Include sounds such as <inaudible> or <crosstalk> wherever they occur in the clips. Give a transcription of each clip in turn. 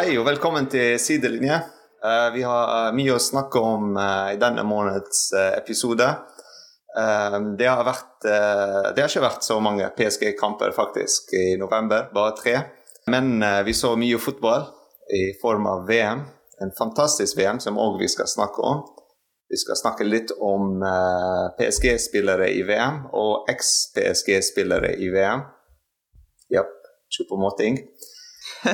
Hei og velkommen til Sidelinje. Eh, vi har mye å snakke om eh, i denne måneds eh, episode. Eh, det, har vært, eh, det har ikke vært så mange PSG-kamper faktisk i november, bare tre. Men eh, vi så mye fotball i form av VM. En fantastisk VM som òg vi skal snakke om. Vi skal snakke litt om eh, PSG-spillere i VM og eks-PSG-spillere i VM. Japp, måting. Eh, <laughs>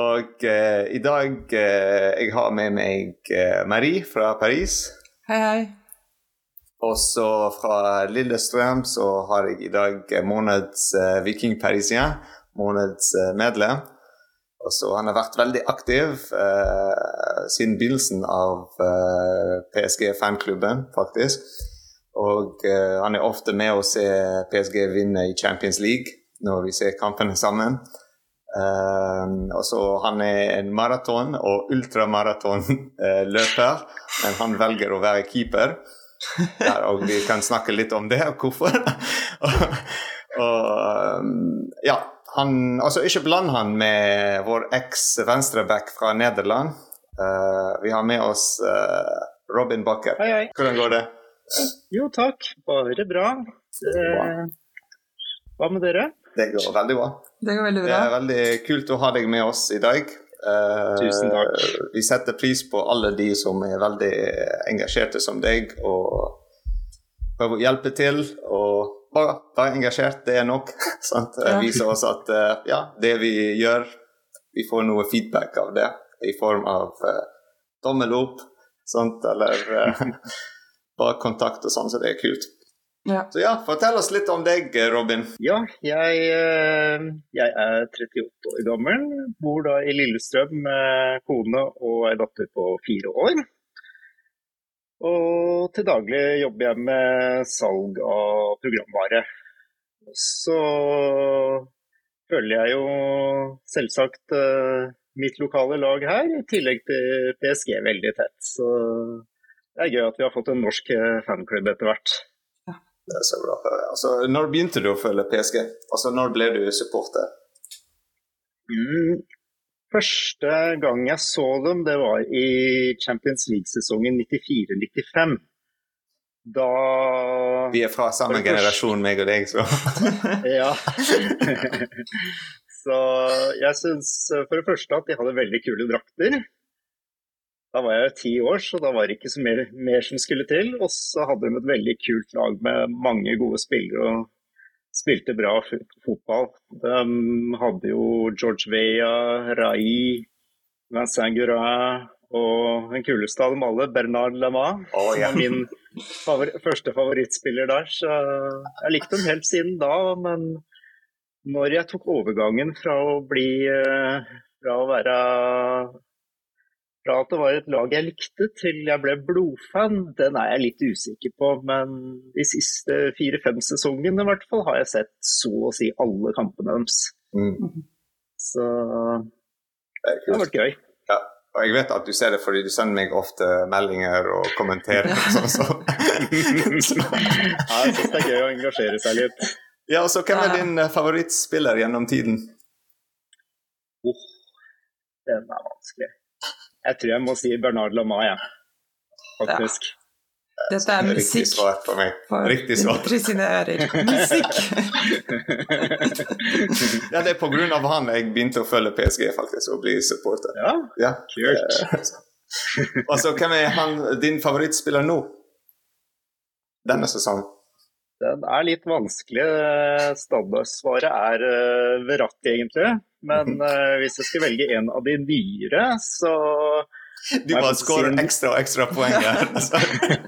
og eh, i dag eh, jeg har med meg eh, Marie fra Paris. Hei, hei. Og så fra Lillestrøm så har jeg i dag eh, måneds eh, Viking Parisien, måneds eh, medlem. Og så Han har vært veldig aktiv eh, siden begynnelsen av eh, PSG-fanklubben, faktisk. Og eh, han er ofte med å se PSG vinne i Champions League når vi ser kampene sammen. Um, og så Han er en maraton- og ultramaratonløper, <laughs> men han velger å være keeper. Der, og vi kan snakke litt om det, og hvorfor. <laughs> og, og um, ja, han, altså Ikke bland han med vår eks-venstreback fra Nederland. Uh, vi har med oss uh, Robin Bakker. Hei, hei. Hvordan går det? Jo, takk. Bare bra. Eh, hva med dere? Det går veldig bra. Det går veldig Det er veldig kult å ha deg med oss i dag. Uh, Tusen takk. Vi setter pris på alle de som er veldig engasjerte som deg, og prøver å hjelpe til. og bare være engasjert, det er nok. <laughs> sant? Ja. Viser oss at uh, ja, det vi gjør, vi får noe feedback av det i form av uh, tommel opp, sant? eller <laughs> bare kontakt og sånn, så det er kult. Ja. Så ja, fortell oss litt om deg, Robin. Ja, jeg, eh, jeg er 38 år gammel. Bor da i Lillestrøm med kone og ei datter på fire år. Og til daglig jobber jeg med salg av programvare. Så følger jeg jo selvsagt eh, mitt lokale lag her, i tillegg til PSG veldig tett. Så det er gøy at vi har fått en norsk eh, fanklubb etter hvert. Det er så bra. å høre. Altså, når begynte du å følge PSG? Altså, når ble du supporter? Mm. Første gang jeg så dem, det var i Champions League-sesongen 94-95. Da Vi er fra samme generasjon, meg og deg, så <laughs> Ja. <laughs> så jeg syns for det første at de hadde veldig kule drakter. Da var jeg ti år, så da var det ikke så mer, mer som skulle til. Og så hadde de et veldig kult lag med mange gode spillere og spilte bra fotball. De hadde jo George Vea, Rai, Vincent Gurin og den kuleste av dem alle, Bernard Lama. Som ja. var min favor første favorittspiller der. Så jeg likte dem helt siden da, men når jeg tok overgangen fra å bli eh, Fra å være Fra at det var et lag jeg likte, til jeg ble blodfan, den er jeg litt usikker på. Men de siste fire-fem sesongene i hvert fall har jeg sett så å si alle kampene deres. mm, Så det er det har vært gøy. Ja. Og jeg vet at du ser det fordi du sender meg ofte meldinger og kommenterer. og <laughs> sånn, så. Ja, jeg syns det er gøy å engasjere seg litt. ja, og så Hvem er din eh, favorittspiller gjennom tiden? Den er vanskelig. Jeg tror jeg må si Bernard Lama, jeg. Faktisk. Dette er Riktig musikk svar på meg. for Riktig svar. sine ører. Musikk! <laughs> Ja, Det er på grunn av han jeg begynte å følge PSG faktisk, og bli supporter. ja, Ja. kult. Eh, Og så Hvem er han, din favorittspiller nå? Denne sesongen? Den er litt vanskelig. Standardsvaret er uh, Verratti, egentlig. Men uh, <laughs> hvis jeg skal velge en av de nyere, så Du bare skårer ekstra og ekstra poeng her.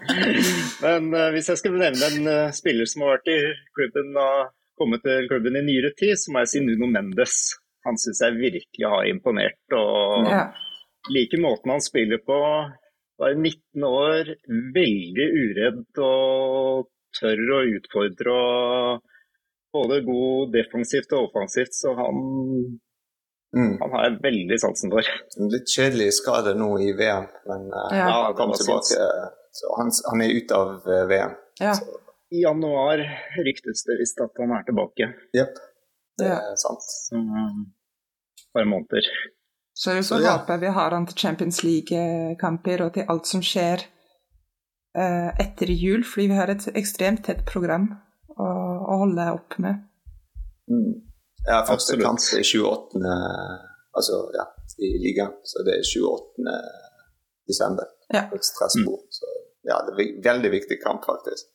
<laughs> Men uh, hvis jeg skal nevne en uh, spiller som har vært i klubben og kommet til klubben i nyere tid, så må jeg si Nuno Mendes. Han syns jeg virkelig har imponert. og Ja. liker måten han spiller på. Var 19 år, veldig uredd og tør å utfordre. og Både god defensivt og offensivt, så han, Mm. han har jeg veldig sansen for. Litt kjedelig skade nå i VM, men eh, Ja. han kom tilbake. Så han, han er ute av eh, VM. Ja. I januar ryktes det visst at han er tilbake. Jepp, det Ja. er sant. Så, par måneder. Så, håper jeg vi har han til Champions League-kamper og til alt som skjer uh, etter jul, fordi vi har et ekstremt tett program å, å holde opp med. Mm. Ja, første kamp er 28. Altså, ja, i ligaen. Så det er 28. desember Ja. Strasbourg. Så ja, det er en veldig viktig kamp, faktisk.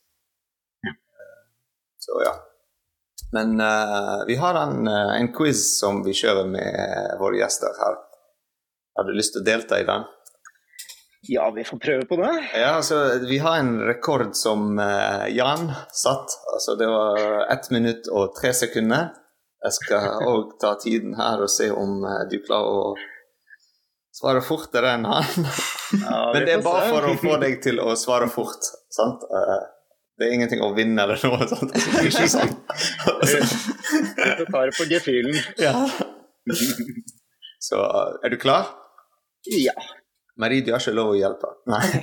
Så ja. Men uh, vi har en, eh, en quiz som vi kjører med våre gjester her. Har du lyst til å delta i den? Ja, vi får prøve på det. Ja, altså, Vi har en rekord som eh, Jan satt. Altså, det var ett minutt og tre sekunder. Jeg skal òg ta tiden her og se om eh, du klarer å svare fortere enn han. Ja, Men det er bare for å få deg til å svare fort. sant? Eh, det er ingenting å vinne eller noe sånt. <laughs> Det er ikke sånn. Du tar det på gefühlen. ja. Så er du klar? Ja. Marie, du har ikke lov å hjelpe. Nei.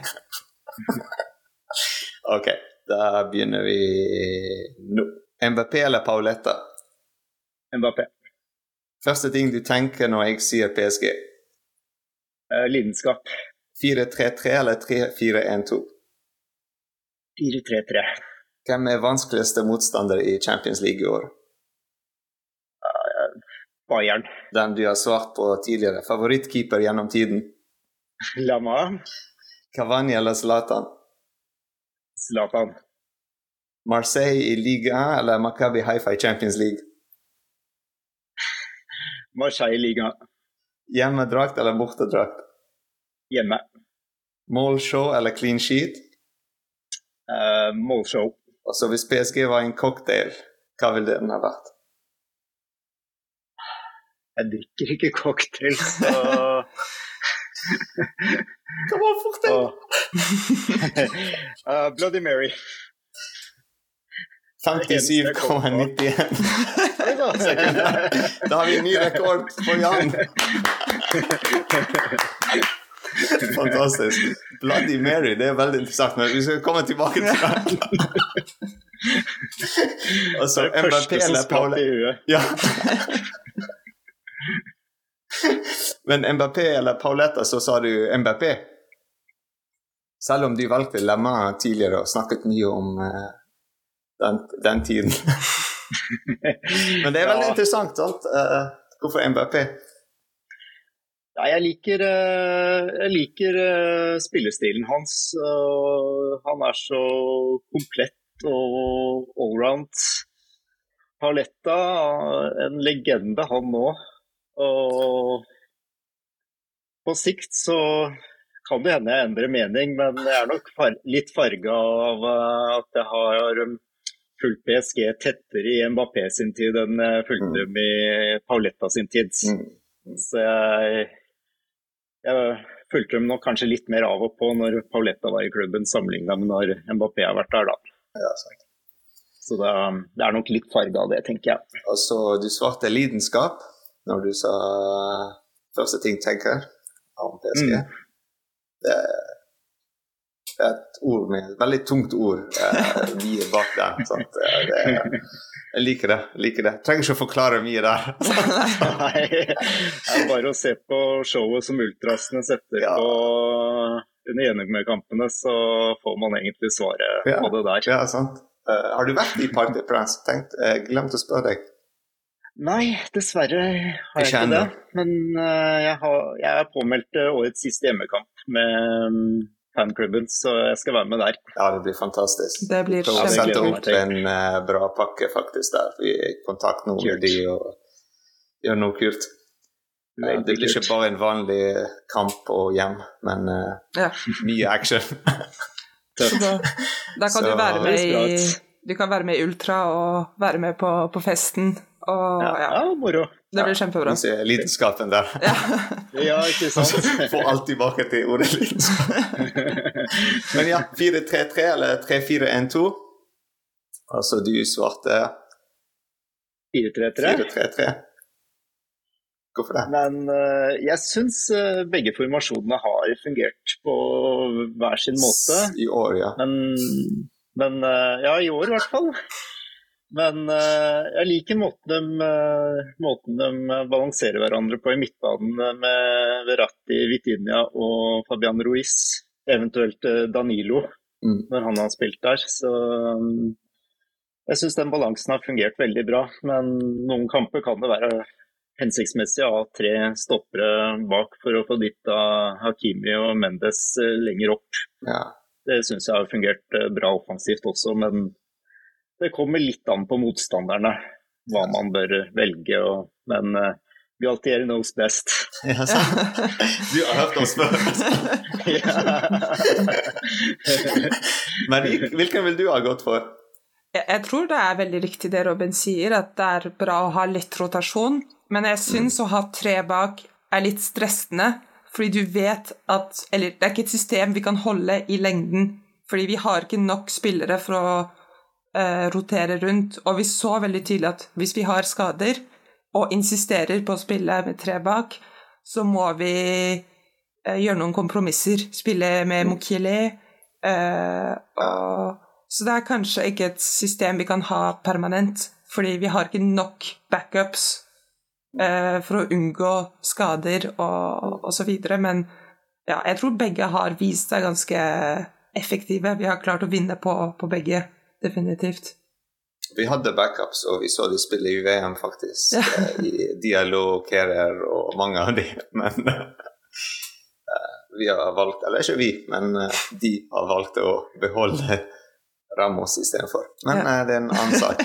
ok, da begynner vi nå. MVP eller Pauletta? MVP. Første ting du tenker når jeg sier PSG? Eh, lidenskap. 4-3-3 eller 3-4-1-2? 4-3-3. Hvem er vanskeligste motstander i Champions League i år? Bayern. Den du har svart på tidligere. Favorittkeeper gjennom tiden? Lama. Cavani eller Zlatan? Zlatan. Marseille i Liga eller Maccabi Haifa i Champions League? Marseille i Liga. Hjemmedrakt eller bortedrakt? Hjemme. Målshow eller clean sheet? Uh, målshow. Altså hvis PSG var en cocktail, hva ville den ha vært? Jeg drikker ikke cocktail, så <laughs> Kom an, fort deg! Åh. Eh, Bloody Mary. 57,91 Oi da. Da har vi en ny rekord for Jan. Fantastisk. Bloody Mary, det er veldig interessant, men vi skal komme tilbake til det. Altså, Det er det Mbappé første som eller spratt Paul i huet. Ja. <laughs> Men Mbappé eller Pauletta, så sa du Mbappé. Selv om du valgte Lemma tidligere og snakket mye om uh, den, den tiden. <laughs> Men det er veldig Ja. interessant, sant? Uh, hvorfor Mbappé? Ja, jeg liker, eh, jeg liker spillestilen hans. Han er så komplett og allround. Paletta, en legende han nå. Og på sikt så kan det hende jeg endrer mening, men jeg er nok far litt farga av eh, at jeg har um, fulgt PSG tettere i Mbappé sin tid enn jeg fulgte dem i Pauletta sin tid. Mm. Så jeg, jeg fulgte dem nok kanskje litt mer av og på når Pauletta var i klubben, sammenligna med når Mbappé har vært der, da. Ja, sant. Så det, det er nok litt farga av det, tenker jeg. Og så du svarte lidenskap når du sa første ting tenker om PSG. Mm. Det, det er et ord med et veldig tungt ord eh, mye bak der. <laughs> Sant? Det, jeg liker det. liker det. Trenger ikke å forklare mye der. <laughs> Nei, det er bare å se på showet som ultrasene setter Ja. på under gjennomkampene, så får man egentlig svaret Ja. på det der. Ja, sant. Uh, har du vært i Party Prince? Tenkt, jeg glemte å spørre deg. Nei, dessverre har jeg Ikke ikke det. Men eh, jeg, har, jeg er påmeldt eh, årets siste hjemmekamp med um, fanklubben, så jeg skal være med der. Ja, det blir fantastisk. Det blir sette gleder jeg opp en eh, bra pakke faktisk der. Vi er i kontakt nå med de og gjør noe kult. Det blir ikke bare en vanlig kamp og hjem, men Ja. mye action. <laughs> Så da, da kan Så- du være med i. Du kan være med i Ultra og være med på, på festen. Og Ja, ja, ja moro. det blir kjempebra. Vi lidenskapen der. Ja. <laughs> Ja, ikke sant? <laughs> Få alt tilbake til ordet lidenskap. <laughs> Men ja, 4-3-3 eller 3-4-1-2. Altså du svarte 4-3-3. 4-3-3. Hvorfor det? Men uh, jeg syns uh, begge formasjonene har fungert på hver sin måte. I år, ja. Men, men uh, ja, i år i hvert fall. Men uh, jeg liker måten de, uh, måten de, balanserer hverandre på i midtbanen med Verratti, Vitinia og Fabian Ruiz. Eventuelt Danilo, mm. når han har spilt der. Så um, jeg syns den balansen har fungert veldig bra. Men noen kamper kan det være hensiktsmessig å ha tre stoppere bak for å få dytta Hakimi og Mendes lenger opp. Ja. Det syns jeg har fungert bra offensivt også, men det kommer litt an på motstanderne hva man bør velge. Og, men uh, Galtieri knows best. Ja, du har hørt oss før. men hvilken vil du ha gått for? Jeg tror det er veldig riktig det Robin sier, at det er bra å ha litt rotasjon. Men jeg syns mm. å ha tre bak er litt stressende, fordi du vet at Eller det er ikke et system vi kan holde i lengden, fordi vi har ikke nok spillere for å eh, rotere rundt. Og vi så veldig tydelig at hvis vi har skader og insisterer på å spille med tre bak, så må vi eh, gjøre noen kompromisser. Spille med Mokhili. Eh, så det er kanskje ikke et system vi kan ha permanent, fordi vi har ikke nok backups eh, for å unngå skader og, og så videre. Men ja, jeg tror begge har vist seg ganske effektive. Vi har klart å vinne på, på begge definitivt. Vi hadde backups, og vi så de spille i VM, faktisk. Ja. Eh, I Diallo, Kerer og mange av de. Men uh, vi har valgt Eller ikke vi, men uh, de har valgt å beholde Ramos istedenfor. Men ja. det er en annen sak. <laughs>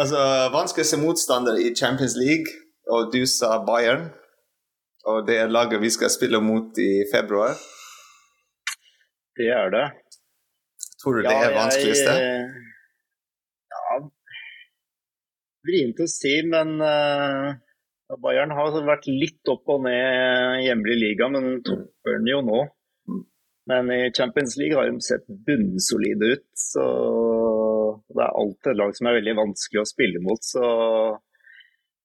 altså, vanskeligste motstander i Champions League, og du sa Bayern. Og det er laget vi skal spille mot i februar. Det er det. Tror du det er vanskeligste? Ja, vrient å si, men uh, Bayern har vært litt opp og ned hjemlig liga, men topper den jo nå. Men i Champions League har de sett bunnsolide ut. så Det er alltid et lag som er veldig vanskelig å spille mot. så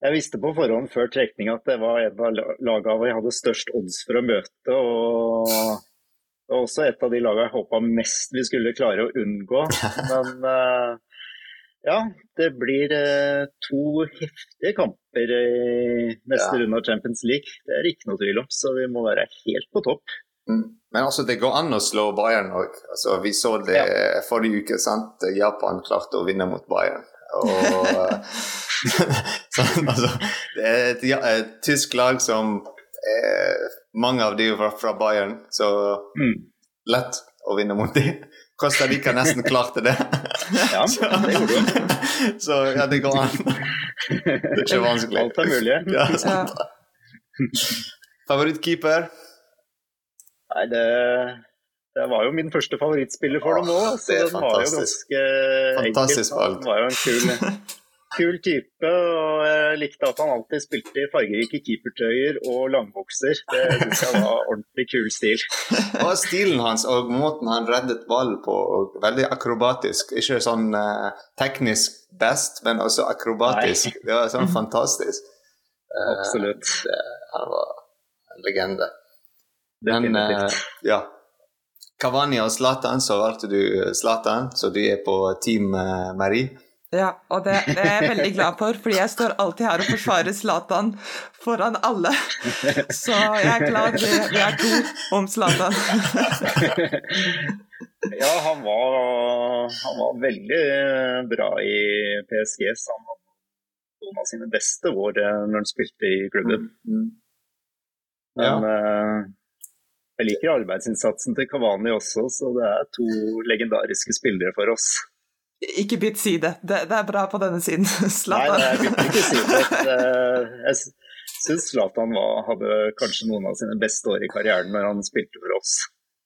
jeg visste på forhånd før trekning at det var et av lagene jeg hadde størst odds for å møte. og det var også et av de lagene jeg håpa mest vi skulle klare å unngå. <laughs> Men uh, ja, det blir uh, to heftige kamper i neste ja. runde av Champions League. Det er ikke noe tvil om, så vi må være helt på topp. Mm. Men altså, det går an å slå Bayern òg. Altså, vi så det ja. forrige uke. sant? Japan klarte å vinne mot Bayern. Og, <laughs> <laughs> så, altså, det er et, et tysk lag som er mange av de var fra Bayern, så mm. lett å vinne mot de. Costa Rica nesten <laughs> klarte det. ja, <laughs> det gjorde du. <laughs> så ja, det går an. Det er ikke vanskelig. Alt er mulig. Ja, ja. Favorittkeeper? Nei, det, det var jo min første favorittspiller for dem òg, så den var jo ganske fantastisk enkel. Den var jo en kul kul type. og Jeg likte at han alltid spilte i fargerike keepertøyer og langbukser. Det syns jeg var ordentlig kul stil. og stilen hans og måten han reddet ball på, veldig akrobatisk. Ikke sånn uh, teknisk best, men også akrobatisk. Nei. Det var sånn fantastisk. Uh, Absolutt. Det, han var en legende. Men uh, ja. Kavani og Zlatan, så valgte du Zlatan, så du er på Team Marie. Ja, og det, det, er jeg veldig glad for, fordi jeg står alltid her og forsvarer Zlatan foran alle. Så jeg er glad vi, vi er to om Zlatan. <laughs> ja, han var, han var, veldig bra i PSG. Så han var noen av sine beste år eh, når han spilte i klubben. Mm. Men ja. Eh, jeg liker arbeidsinnsatsen til Kavani også, så det er to legendariske spillere for oss. Ikke bytt side. Det, det, er bra på denne siden. <laughs> Zlatan. Nei, jeg bytter ikke side. <laughs> Jeg syns Zlatan hadde kanskje noen av sine beste år i karrieren når han spilte for oss.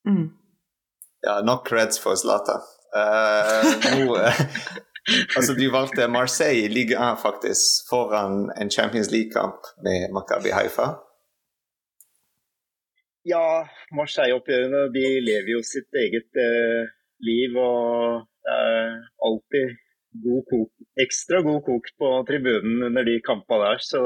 Mm. Ja, nok creds for Zlatan. Uh, nå, uh, <laughs> altså, du valgte Marseille i Ligue 1 faktisk foran en Champions League-kamp med Makabi Haifa. Ja, Marseille-oppgjørene de lever jo sitt eget uh, liv. og det er alltid god kok, ekstra god kok på tribunen under de kampene der. Så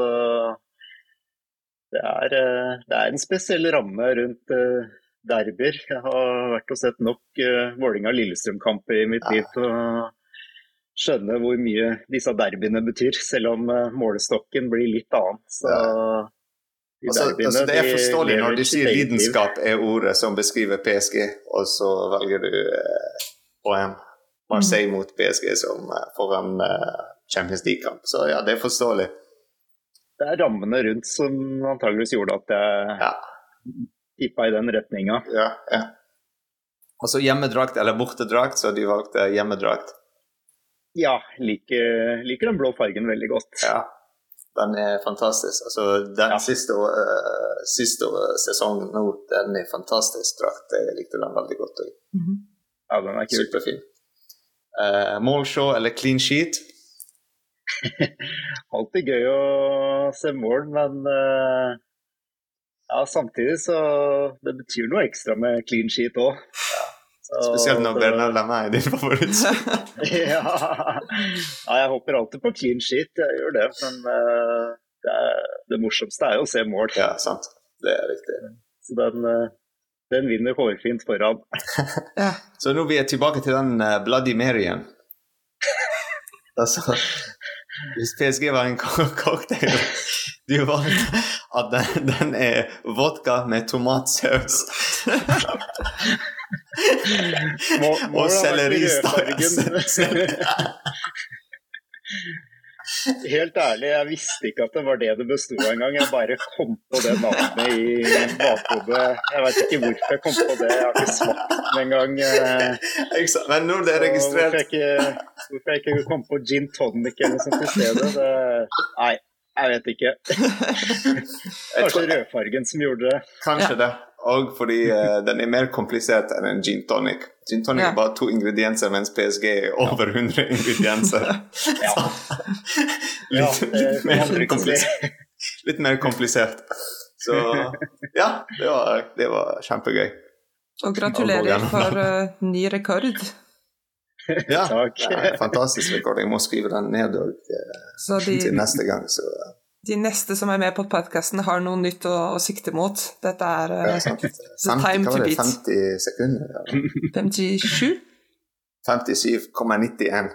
det er, eh, det er, en spesiell ramme rundt eh, derbyer. Jeg har vært og sett nok uh, Vålerenga-Lillestrøm-kamper i mitt liv til å skjønne hvor mye disse derbyene betyr, selv om målestokken blir litt annen. Så de altså, derbyene, altså, det er forståelig når de sier lidenskap er ordet som beskriver PSG, og så velger du eh, OM Marseille mm. mot PSG som uh, foran uh, Champions League-kamp. Så ja, det er forståelig. Det er rammene rundt som antageligvis gjorde at jeg ja. tippa i den retninga. Ja, ja. Og så hjemmedrakt eller bortedrakt, så de valgte hjemmedrakt. Ja, liker, liker den blå fargen veldig godt. Ja, den er fantastisk. Altså, den ja. siste, uh, siste sesongen nå, den er fantastisk drakt. Jeg likte den veldig godt. Mm -hmm. Ja, den er kul. Superfin. Uh, målshow eller clean sheet? <laughs> Alltid gøy å se mål, men uh, ja, samtidig så Det betyr noe ekstra med clean sheet òg. Spesielt når Bernard Lamme er din favoritt. <laughs> ja. ja. jeg hopper alltid på clean sheet, jeg gjør det. Men uh, det, er, det, morsomste er jo å se mål. Ja, sant. Det er riktig. Så den, den vinner hårfint foran. <laughs> ja. Så nå vi er tilbake til den uh, Bloody Maryen. <laughs> altså, hvis PSG var en cocktail <laughs> du valgte at den, den er vodka med tomatsaus og selleristas. Helt ærlig, jeg visste ikke at det var det det besto av engang. Jeg bare kom på det navnet i bakhodet. Jeg vet ikke hvorfor jeg kom på det. Jeg har ikke smakt den engang. <laughs> Men nå det er registrert Hvorfor jeg ikke, hvorfor jeg ikke kom på gin tonic eller noe sånt i stedet, det Nei, jeg vet ikke. <laughs> Kanskje rødfargen som gjorde det. Kanskje det. Og fordi uh, den er mer komplisert enn en gin tonic. Gin tonic ja. er bare to ingredienser, mens PSG er over 100 ingredienser. ja. <laughs> litt, litt, mer komplisert. litt mer komplisert. Så ja, det var, det var kjempegøy. Og gratulerer for uh, ny rekord. Ja, det er fantastisk rekord. Jeg må skrive den ned og, uh, de... til neste gang. Så, de neste som er med på podkasten, har noe nytt å, å, sikte mot. Dette er uh, ja, 50, time to beat. 50 sekunder? Ja. 57? 57,91.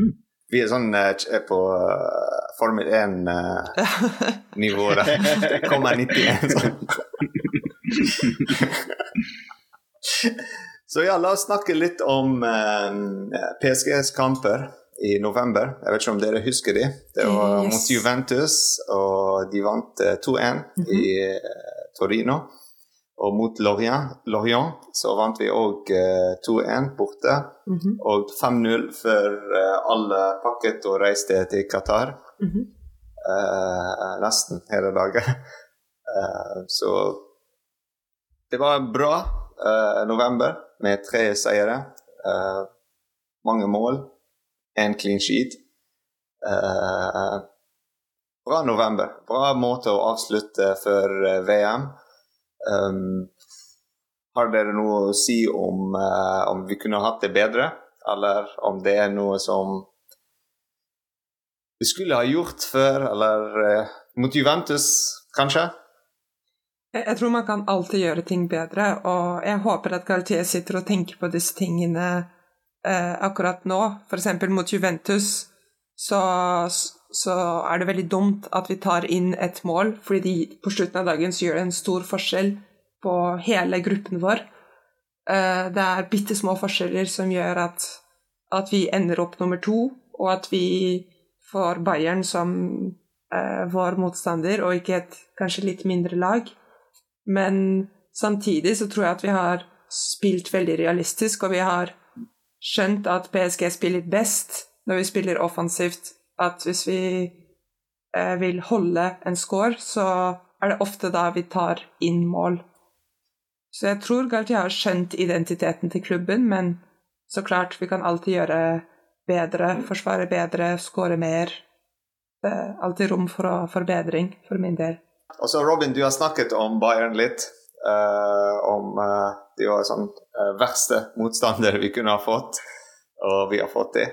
Mm. Vi er sånn uh, på uh, Formel 1-nivå uh, der. 91 sånn. <laughs> Så ja, la oss snakke litt om PSGs kamper i november. Jeg vet ikke om dere husker de. Det var yes. mot Juventus, og de vant 2-1 mm -hmm. i uh, Torino. Og mot Lorient, Lorient så vant vi òg uh, 2-1 borte. Mm -hmm. Og 5-0 før uh, alle pakket og reiste til Qatar. Mm -hmm. nesten hele dagen. <laughs> så det var en bra november med tre seire. mange mål en clean sheet. Uh, bra november. Bra måte å avslutte før uh, VM. Um, har dere noe å si om, uh, om vi kunne hatt det bedre, eller om det er noe som vi skulle ha gjort før, eller mot Juventus, kanskje? Jeg tror man kan alltid gjøre ting bedre, og jeg håper at Galtier sitter og tenker på disse tingene eh, akkurat nå, f.eks. mot Juventus, så, så, er det veldig dumt at vi tar inn et mål, fordi de, på slutten av dagen så gjør det en stor forskjell på hele gruppen vår. Eh, det er bitte små forskjeller som gjør at, at, vi ender opp nummer to, og at vi får Bayern som eh, vår motstander, og ikke et kanskje litt mindre lag. Men samtidig så tror jeg at vi har spilt veldig realistisk, og vi har skjønt at PSG spiller best når vi spiller offensivt. At hvis vi eh, vil holde en score, så er det ofte da vi tar inn mål. Så jeg tror Galtia har skjønt identiteten til klubben, men så klart, vi kan alltid gjøre bedre, forsvare bedre, skåre mer. Det er alltid rom for forbedring, for min del. Også Robin, du har snakket om Bayern litt. Uh, om uh, de var sånn uh, verste motstandere vi kunne ha fått, og vi har fått det.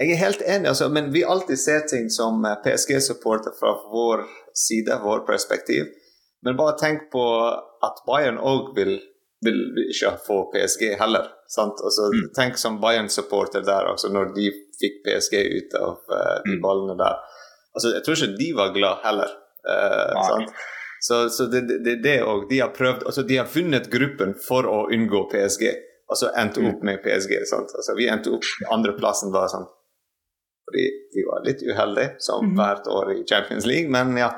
jeg er helt enig, altså, men vi alltid ser ting som PSG-supporter fra vår side, vår perspektiv. Men bare tenk på at Bayern òg vil, vil ikke få PSG heller. Sant? Altså, Mm. Tenk som Bayern-supporter der, altså, når de fikk PSG ut av uh, de Mm. ballene der. Altså, jeg tror ikke de var glad heller. Uh, sant? Så, så det det, det òg. De har prøvd altså De har funnet gruppen for å unngå PSG, og så endte Mm. opp med PSG. Altså, vi endte opp Andreplassen bare sånn fordi vi var litt uheldige, som Mhm. hvert år i Champions League. Men ja,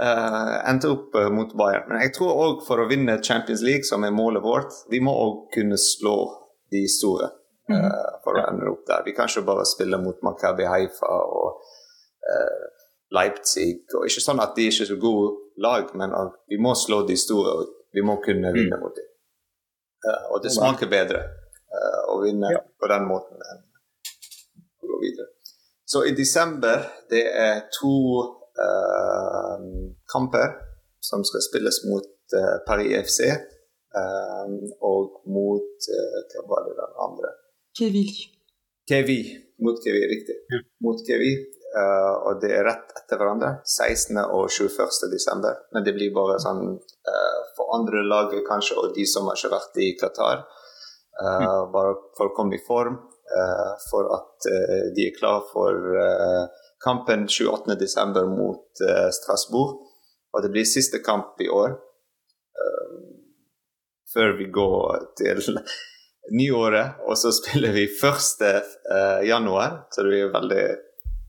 Uh, endte opp eh, mot Bayern. Men jeg tror òg for å vinne Champions League, som er målet vårt, vi må òg kunne slå de store eh, for å ende opp der. Vi kan ikke bare spille mot Makabi Haifa og eh, Leipzig. og Ikke sånn at de ikke er så gode lag, men vi må slå de store. og Vi må kunne vinne mot dem. Uh, og det smaker bedre uh, å vinne Ja. på den måten enn å gå videre. Så i desember det er to uh, kamper som skal spilles mot eh, Paris FC eh, og mot eh, Hva var det den andre? Kevi. Kevi. Mot Kevi, riktig. Mot Kevi. Eh, og det er rett etter hverandre. 16. og 21. desember. Men det blir bare sånn eh, for andre lag kanskje, og de som har ikke vært i Qatar. Mm. Bare for å komme i form. eh, for at eh, de er klar for eh, kampen 28. desember mot eh, Strasbourg. Og det blir siste kamp i år. eh, før vi går til nyåret, og så spiller vi 1. Eh, januar. Så det blir veldig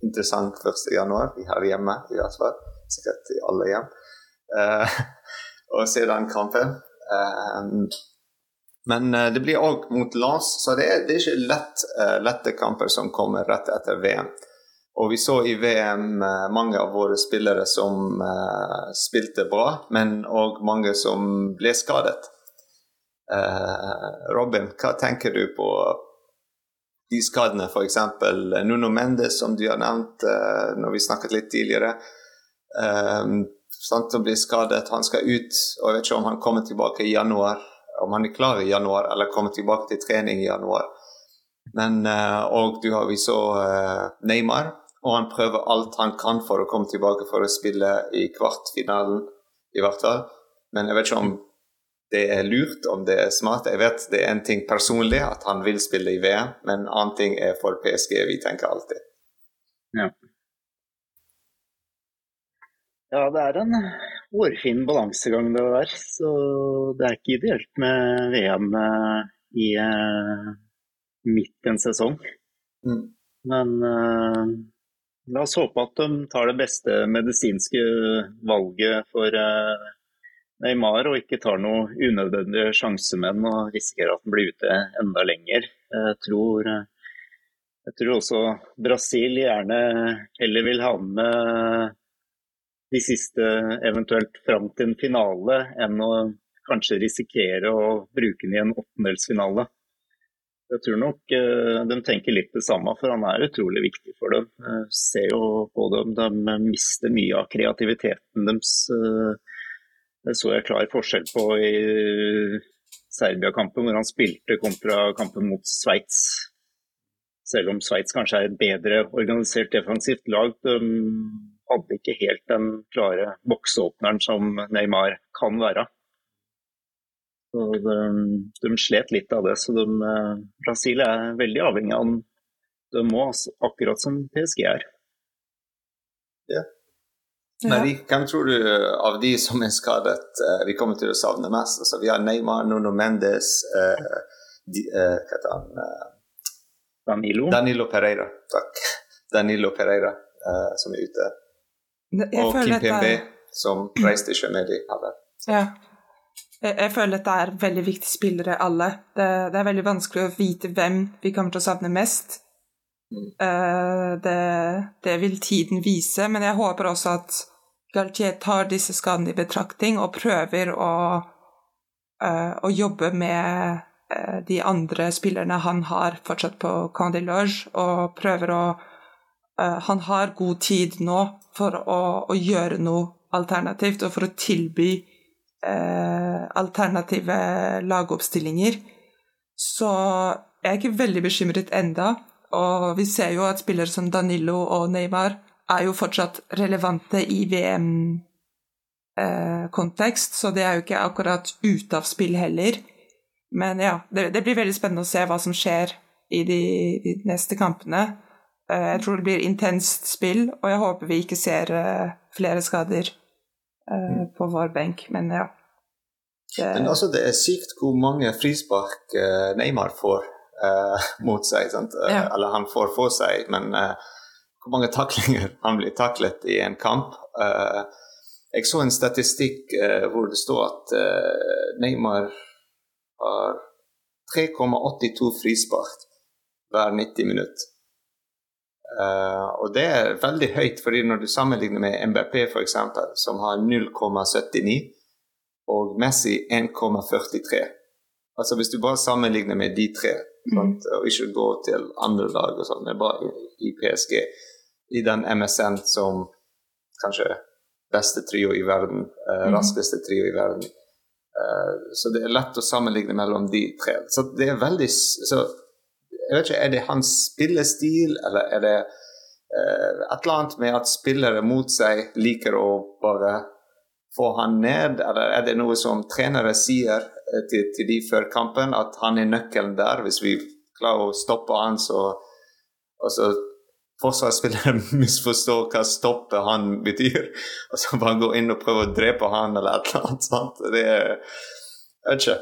interessant 1. januar. Vi her hjemme, i hvert fall. Sikkert i alle hjem. Uh, <laughs> og se den kampen. Eh, men uh, det blir òg mot Lans, så det er, det er ikke lett, lette kamper som kommer rett etter VM. Og vi så i VM mange av våre spillere som spilte bra, men òg mange som ble skadet. Robin, hva tenker du på de skadene, f.eks. Nuno Mendes, som du har nevnt uh, når vi snakket litt tidligere. Um, sant, å bli skadet, han skal ut, og jeg vet ikke om han kommer tilbake i januar. Om han er klar i januar, eller kommer tilbake til trening i januar. Men uh, Og du har vi så uh, Neymar, og han prøver alt han kan for å komme tilbake for å spille i kvartfinalen, i hvert fall. Men jeg vet ikke om det er lurt, om det er smart. Jeg vet det er en ting personlig at han vil spille i VM, men en annen ting er for PSG. Vi tenker alltid. Ja, ja det er en hårfin balansegang det der. Så det er ikke ideelt med VM eh, i eh, midt en sesong. Mm. Men uh, la oss håpe at de tar det beste medisinske valget for eh, Neymar, og ikke tar noen unødvendige den og risikerer at den blir ute enda lenger. Jeg tror, eh, jeg tror også Brasil gjerne heller vil ha med de siste eventuelt fram til en finale, enn å kanskje risikere å bruke den i en åttendelsfinale. Jeg tror nok eh, de tenker litt det samme, for han er utrolig viktig for dem. Jeg ser jo på dem, de mister mye av kreativiteten deres. Det så jeg klar forskjell på i Serbia-kampen, hvor han spilte kontra kampen mot Sveits. Selv om Sveits kanskje er et bedre organisert defensivt lag. De hadde ikke helt den klare boksåpneren som Neymar kan være. De, de slet litt av det. Så de, eh, Brasil er veldig avhengig av den. De må, altså, akkurat som PSG er. Men hvem tror du av de som er skadet, eh, vi kommer til å savne mest? Altså, vi har Neymar, Nuno Mendes, eh, de, eh, hva heter han? Eh, Danilo. Danilo Pereira. Takk. Danilo Pereira eh, som er ute. Jeg Og Kim dette er- som reiste ikke med de alle. Ja. Jeg, jeg føler at det er veldig viktige spillere, alle. Det, det er veldig vanskelig å vite hvem vi kommer til å savne mest. Eh, det, det vil tiden vise, men jeg håper også at Galtier tar disse skadene i betraktning og prøver å, uh, å jobbe med uh, de andre spillerne han har fortsatt på Camp de Loge, og prøver å uh, Han har god tid nå for å, å gjøre noe alternativt og for å tilby alternative lagoppstillinger. Så jeg er ikke veldig bekymret enda, og vi ser jo at spillere som Danilo og Neymar er jo fortsatt relevante i VM eh, så det er jo ikke akkurat ute av spill heller. Men ja, det, det, blir veldig spennende å se hva som skjer i de, de neste kampene. Eh, jeg tror det blir intenst spill, og jeg håper vi ikke ser eh, flere skader mm. på vår benk, men ja. Det, men altså, det er sykt hvor mange frispark Neymar får uh, mot seg. Ja. Eller han får for seg, men uh, hvor mange taklinger <laughs> han blir taklet i en kamp. jeg så en statistikk hvor det står at Neymar har 3,82 frispark hver 90 minutt. Og det er veldig høyt, fordi når du sammenligner med MBP f.eks., som har 0,79, og Messi 1,43 Altså Hvis du bare sammenligner med de tre, mm. og ikke går til andre lag og sånn, men bare i, PSG, i den MSN som kanskje beste trio i verden, eh, raskeste trio i verden. Eh, så det er lett å sammenligne mellom de tre. Så det er veldig så jeg vet ikke, Er det hans spillestil, eller er det eh, et eller annet med at spillere mot seg liker å bare få han ned, eller er det noe som trenere sier uh, til, til, de før kampen, at han er nøkkelen der? Hvis vi klarer å stoppe han, så og så forsvarsspillere <laughs> misforstår hva stoppe han betyr, og så bare går inn og prøver å drepe han eller et eller annet. Sant? Det er Jeg vet ikke.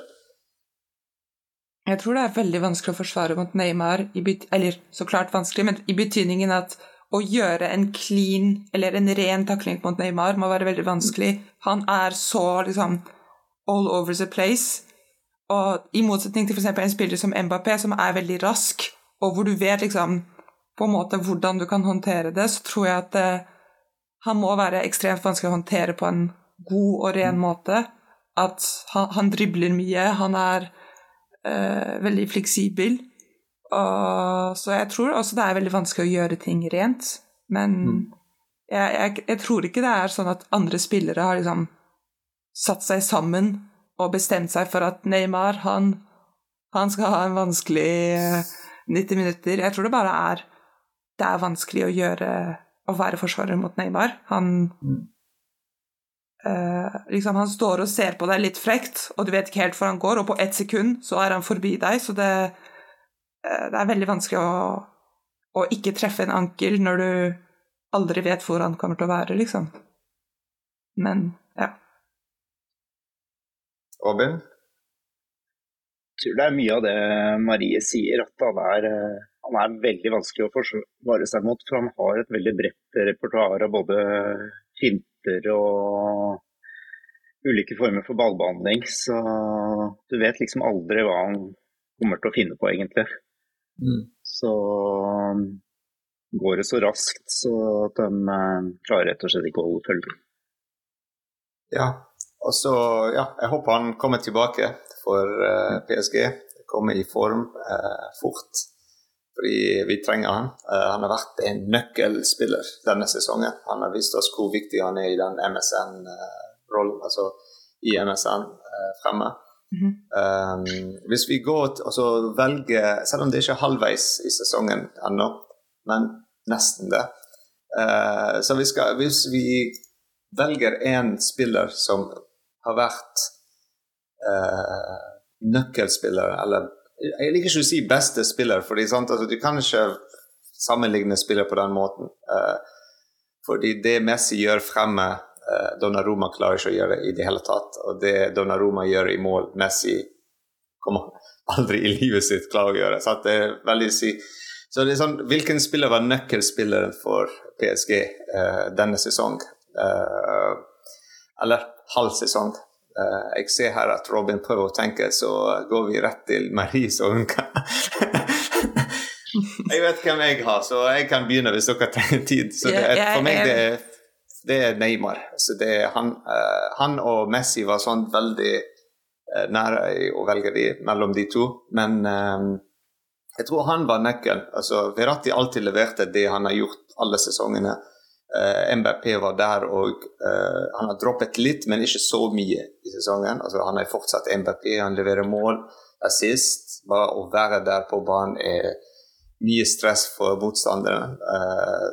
Jeg tror det er veldig vanskelig å forsvare mot Neymar, eller så klart vanskelig, men i betydningen at å gjøre en clean eller en ren takling mot Neymar må være veldig vanskelig. Han er så liksom all over the place. Og i motsetning til f.eks. en spiller som Mbappé, som er veldig rask, og hvor du vet liksom på en måte hvordan du kan håndtere det, så tror jeg at det, han må være ekstremt vanskelig å håndtere på en god og ren måte. At han, han dribler mye, han er eh, veldig fleksibel. Og, så jeg tror også det er veldig vanskelig å gjøre ting rent. Men mm. jeg, jeg, jeg, tror ikke det er sånn at andre spillere har liksom satt seg sammen og bestemt seg for at Neymar, han, han skal ha en vanskelig 90 eh, minutter. Jeg tror det bare er Det er vanskelig å gjøre å være forsvarer mot Neymar. Han mm liksom Han står og ser på deg litt frekt, og du vet ikke helt hvor han går, og på ett sekund så er han forbi deg, så det, uh, det er veldig vanskelig å, å, ikke treffe en ankel når du aldri vet hvor han kommer til å være, liksom. Men ja. Robin? Jeg tror det er mye av det Marie sier, at han er, eh, han er veldig vanskelig å forsvare seg mot. For han har et veldig bredt repertoar av både hinter og ulike former for ballbehandling. Så du vet liksom aldri hva han kommer til å finne på, egentlig. Mm. Så går det så raskt så at de eh, klarer rett og slett ikke å holde følge. Ja, og så ja, jeg håper han kommer tilbake for uh, PSG. Kommer i form uh, fort fordi vi trenger han. Uh, han har vært en nøkkelspiller denne sesongen. Han har vist oss hvor viktig han er i den MSN-rollen, uh, altså i MSN uh, fremme. Mm -hmm. um, hvis vi går til altså velger, selv om det ikke er halvveis i sesongen ennå, men nesten det uh, Så vi skal, hvis vi velger en spiller som har vært nøkkelspiller, eller jeg liker ikke å si beste spiller, fordi altså, du kan ikke sammenligne spiller på den måten. Uh, fordi det Messi gjør fremme, uh, Donnaroma klarer ikke å gjøre i det hele tatt. Og det Donnaroma gjør i mål, Messi kommer aldri i livet sitt klare å gjøre. Så det er veldig si så det er sånn, Hvilken spiller var nøkkelspilleren for PSG uh, denne sesong? Eller halv sesong? Uh, jeg ser her at Robin prøver å tenke, så går vi rett til Marie, så hun kan <laughs> Jeg vet hvem jeg har, så jeg kan begynne hvis dere trenger tid. Så det, for meg det er, det er Neymar. Så det er han, uh, han, og Messi var sånn veldig uh, nære å velge de, mellom de to. Men um, jeg tror han var nøkkelen. Altså, Verratti alltid leverte det han har gjort alle sesongene. Uh, MBP var der og uh, han har droppet litt, men ikke så mye i sesongen. Altså, han er fortsatt MBP, han leverer mål. Assist. Bare å være der på banen er mye stress for motstanderen. Uh,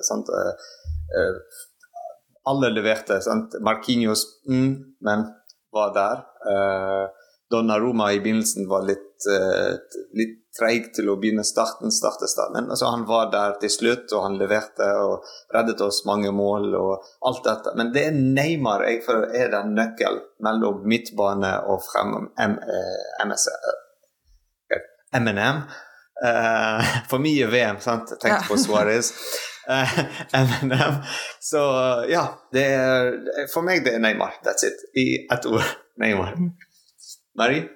alle leverte. sant? Marquinhos mm, men var der. Uh, Donnaroma i begynnelsen var litt, uh, litt treig til å begynne starten, starte start. Men altså, han var der til slutt, og han leverte og reddet oss mange mål og alt dette. Men det er Neymar jeg føler er den nøkkelen mellom midtbane og frem MNM. MS, M&M. Uh, for mye VM, sant? Tenkte på <laughs> Suárez. Uh, M&M. Så ja, det er, for meg det er Neymar. That's it. I ett ord. Neymar. Marie?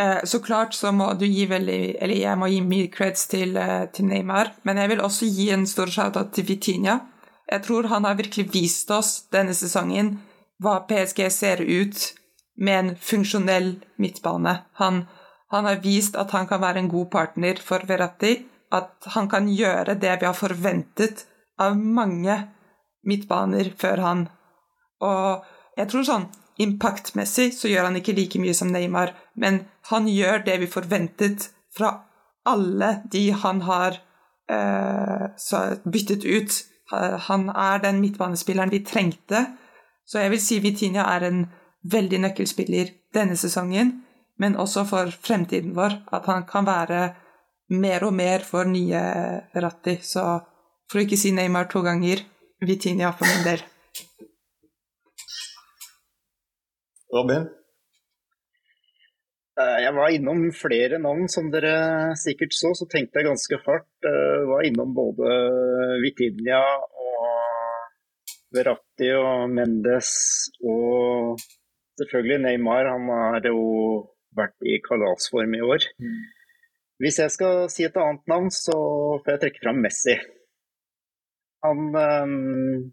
Uh, så klart så må du gi veldig Eller jeg må gi mye creds til, uh, til Neymar, men jeg vil også gi en stor shout-out til Vitinha. Jeg tror han har virkelig vist oss denne sesongen hva PSG ser ut med en funksjonell midtbane. Han han har vist at han kan være en god partner for Verratti. At han kan gjøre det vi har forventet av mange midtbaner før han. Og jeg tror sånn impaktmessig så gjør han ikke like mye som Neymar, men han gjør det vi forventet fra alle de han har uh, byttet ut. Han er den midtbanespilleren vi trengte. Så jeg vil si Vitinha er en veldig nøkkelspiller denne sesongen men også for fremtiden vår. At han kan være mer og mer for nye Ratti. Så for å ikke si Neymar to ganger, Vitinha for min del. Robin? Eh, jeg var innom flere navn, som dere sikkert så. Så tenkte jeg ganske hardt. Jeg eh, var innom både Vitinha og Verratti og Mendes og selvfølgelig Neymar. Han har jo vært i kalasform i år. Mm. Hvis jeg skal si et annet navn, så får jeg trekke fram Messi. Han, um,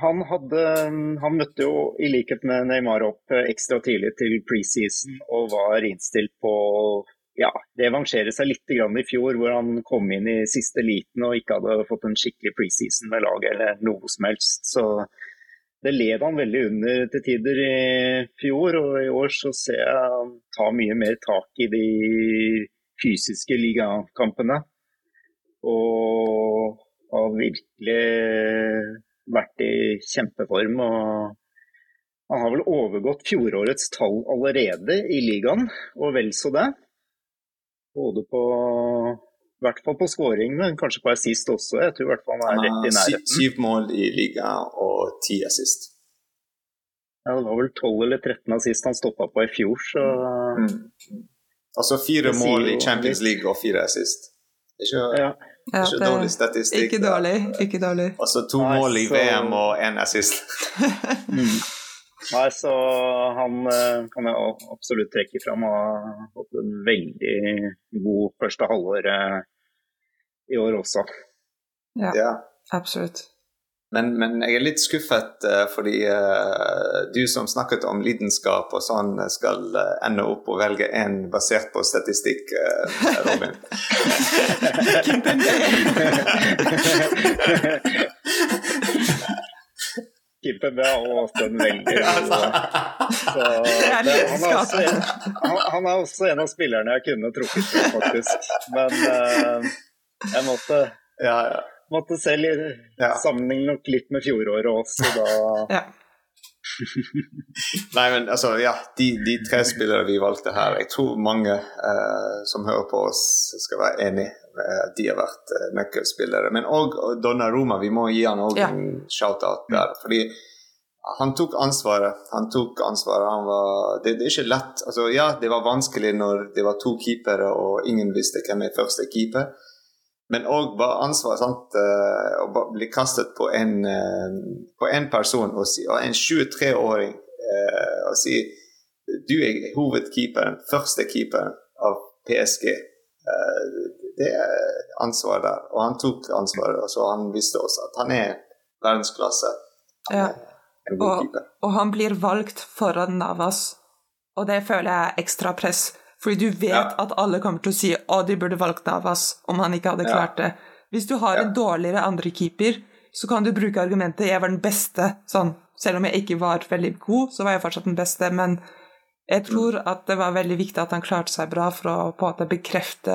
han, hadde, han møtte jo i likhet med Neymar opp ekstra tidlig til preseason og var innstilt på ja, revansjere seg litt i fjor, hvor han kom inn i siste liten og ikke hadde fått en skikkelig preseason med laget eller noe som helst. Så det led han veldig under til tider i fjor, og i år så ser jeg han tar mye mer tak i de fysiske ligakampene. Og har virkelig vært i kjempeform. og Han har vel overgått fjorårets tall allerede i ligaen, og vel så det. Både på i hvert fall på skåring, men kanskje på assist også. Jeg tror i hvert fall han er rett i nærheten. Syv mål i liga og ti assist. Ja, det var vel 12 eller 13 assist han stoppa på i fjor, så mm. Altså fire mål i Champions League og fire assist. Ikke, ja. Ikke det, dårlig statistikk. Ikke dårlig. ikke dårlig. Altså to Nei, mål i så... VM og én assist. <laughs> mm. Nei, så han eh, kan jeg absolutt trekke fram. Han har fått en veldig god første halvår eh, i år også. Ja, ja. absolutt. Men, men, jeg er litt skuffet uh, fordi uh, du som snakket om lidenskap og sånn, skal uh, ende opp og velge én basert på statistikk, Robin. Kimpembe har også en veldig god han, han, han, er også en av spillerne jeg kunne trukket på, faktisk. Men jeg måtte, ja, ja. Måtte se ja. sammenligne nok litt med fjoråret også, da <laughs> ja. Nei, men altså, ja. De, de, tre spillere vi valgte her, jeg tror mange eh, som hører på oss, skal være enig at de har vært eh, nøkkelspillere. Men òg Donnaroma, vi må gi han òg ja. en shout-out der. fordi han tok ansvaret. Han tok ansvaret. Han var, det, det, er ikke lett. Altså, ja, det var vanskelig når det var to keepere og ingen visste hvem er første keeper. Men òg bare ansvaret sant, eh, å bli kastet på en, eh, på en person, og, si, og en 23-åring, eh, og si du er hovedkeeperen, første keeperen av PSG. Det er ansvaret der. Og han tok ansvaret, og så han visste også at han er verdensklasse. Ja. Og, og, han blir valgt foran Navas, og det føler jeg er ekstra press. Fordi du vet ja. at alle kommer til å si å, de burde valgt Navas om han ikke hadde klart det. Hvis du har en dårligere andrekeeper, så kan du bruke argumentet 'jeg var den beste'. Sånn, selv om jeg ikke var veldig god, så var jeg fortsatt den beste. Men jeg mm. tror at det var veldig viktig at han klarte seg bra for å på en måte bekrefte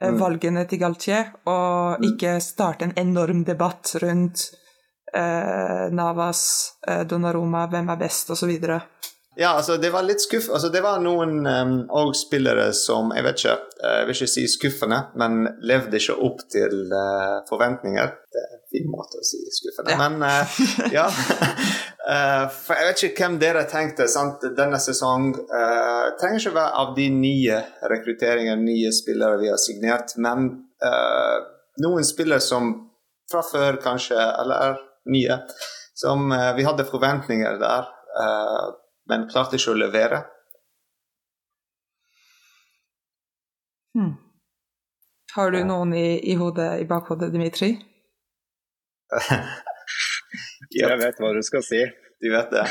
eh, mm. valgene til Galtier, og mm. ikke starte en enorm debatt rundt eh, Navas, eh, Donnaroma, hvem er best, osv. Ja, altså det var litt skuff... Altså det var noen um, spillere som, jeg vet ikke, uh, jeg vil ikke si skuffende, men levde ikke opp til uh, forventninger. Det er en fin måte å si skuffende, ja. men uh, ja. <laughs> for jeg vet ikke hvem dere tenkte sant? denne sesong. Uh, trenger ikke være av de nye rekrutteringene, nye spillere vi har signert, men noen spillere som fra før kanskje, eller nye, som vi hadde forventninger der. Uh, men klarte ikke å levere. Hmm. Har du noen i, i, hodet, i bakhodet, Dimitri? <laughs> Jeg vet hva du skal si. Du vet det?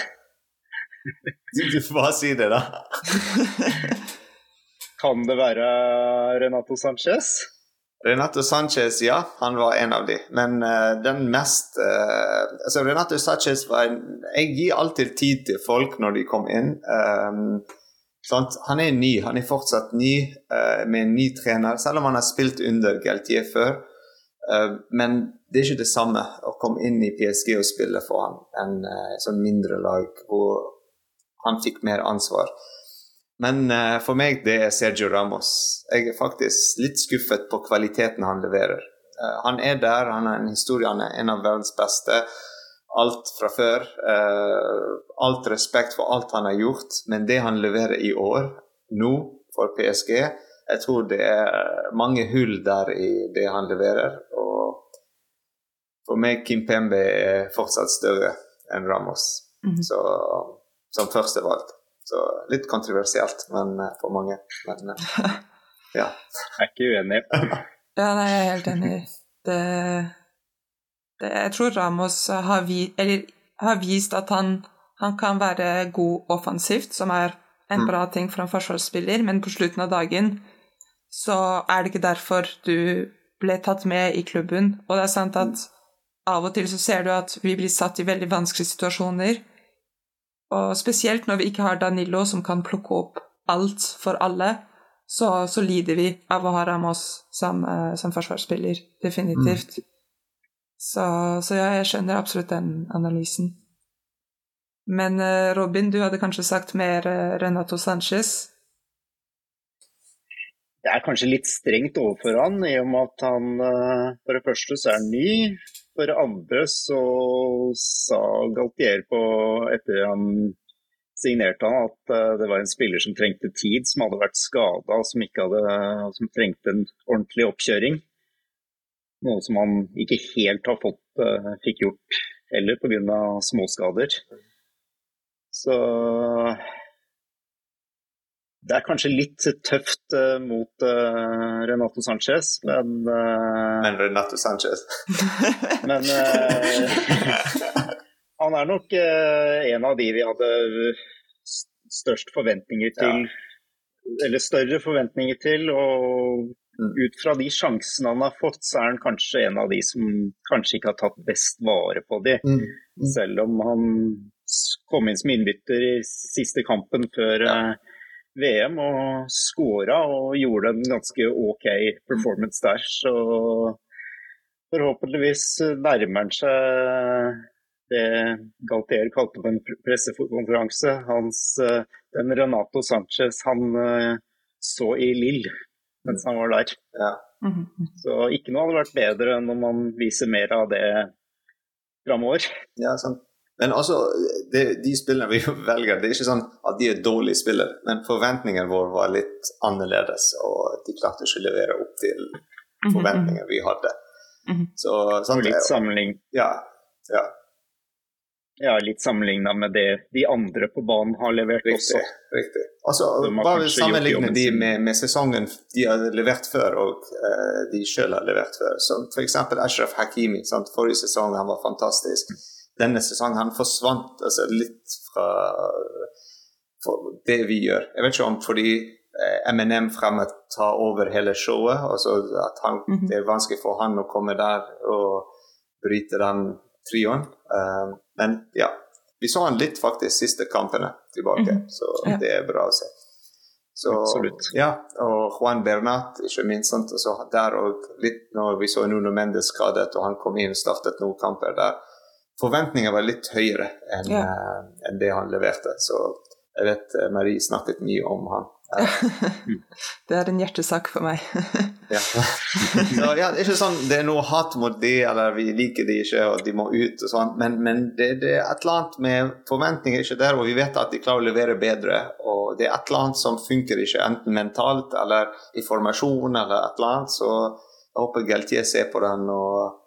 Du får bare si det, da. kan det være Renato Sanchez? Renato Sanchez, ja, han var en av de. Men uh, den mest uh, altså Renato Sanchez var en, Jeg gir alltid tid til folk når de kommer inn. Um, han er ny, han er fortsatt ny uh, med en ny trener, selv om han har spilt under Galtier før. men det er ikke det samme å komme inn i PSG og spille for han enn et sånn mindre lag hvor han fikk mer ansvar. Men uh, for meg det er Sergio Ramos. Jeg er faktisk litt skuffet på kvaliteten han leverer. Uh, han er der, han har en historie, han er en av verdens beste. Alt fra før. Uh, alt respekt for alt han har gjort. Men det han leverer i år, nå, for PSG Jeg tror det er mange hull der i det han leverer. Og for meg Kim Pembe er fortsatt større enn Ramos. Mm -hmm. Så som førstevalg. Så litt kontroversielt men, eh, for mange. Men eh, <laughs> ja. Jeg er ikke uenig. ja, nei, jeg er helt enig. Det, det, jeg tror Ramos har, vi, eller, har vist at han, han, kan være god offensivt, som er en mm. bra ting for en forsvarsspiller, men på slutten av dagen så er det ikke derfor du ble tatt med i klubben. Og det er sant at av og til så ser du at vi blir satt i veldig vanskelige situasjoner og spesielt når vi ikke har Danilo som kan plukke opp alt for alle, så, så lider vi av å ha Ramos som, uh, som forsvarsspiller. Definitivt. Mm. Så, så, ja, jeg skjønner absolutt den analysen. Men uh, Robin, du hadde kanskje sagt mer uh, Renato Sanchez? Det er kanskje litt strengt overfor han, i og med at han for det første så er han ny. For andre så sa Galtier på, etter han signerte han, at eh, det var en spiller som trengte tid, som hadde vært skada, som, som trengte en ordentlig oppkjøring. Noe som han ikke helt har fått, uh, fikk gjort heller pga. småskader. Så det er kanskje litt tøft uh, mot uh, Renato Sanchez, men uh, Men Renato Sanchez. <laughs> men han er nok en av de vi hadde størst forventninger til. Ja. Eller større forventninger til. Og mm. ut fra de sjansene han har fått, så er han kanskje en av de som kanskje ikke har tatt best vare på de. Mm. Mm. Selv om han kom inn som innbytter i siste kampen før ja VM og skåra og gjorde en ganske OK performance der. Så forhåpentligvis nærmer han seg det Galtier kalte på en pressekonferanse. Hans, den Renato Sanchez han eh, så i Lill mens han var der. Ja. Mhm. Så ikke noe hadde vært bedre enn om man viser mer av det framover. Ja, sant. Men altså, det, de spillene vi <laughs> velger, det er ikke sånn at de er dårlige spillere, men forventningene våre var litt annerledes, og de klarte ikke å levere opp til mhm, forventningene vi hadde. Mhm. Så, sånn, litt sammenlign... Ja, ja. Ja, litt sammenligna med det de andre på banen har levert riktig, også. Riktig. Altså, bare sammenligne de med, med, sesongen de har levert før, og uh, de sjøl har levert før. Som f.eks. Ashraf Hakimi. Sant? Forrige sesong han var fantastisk denne sesongen han forsvant altså, litt fra det vi gjør. Jeg vet ikke om fordi MNM fremme tar over hele showet. altså at han, mm -hmm. Det er vanskelig for han å komme der og bryte den trioen. Um, men ja, vi så han litt faktisk siste kampene tilbake, mm -hmm. så ja. det er bra å se. Så, Absolutt. Ja, og Juan Bernat, ikke minst. Sant? Så der og litt når vi så Nuno Mendes skadet, og han kom inn og startet noen kamper der forventningene var litt høyere enn Ja. eh, enn det han leverte. Så jeg vet eh, Marie snakket mye om han. <laughs> Det er en hjertesak for meg. <laughs> Ja. Så ja, det er ikke sånn det er noe hat mot de, eller vi liker de ikke, og de må ut og sånn, men, men det, det er et eller annet med forventninger ikke der, og vi vet at de klarer å levere bedre. Og det er et eller annet som funker ikke, enten mentalt eller i formasjon eller et eller annet. Så jeg håper Geltier ser på den og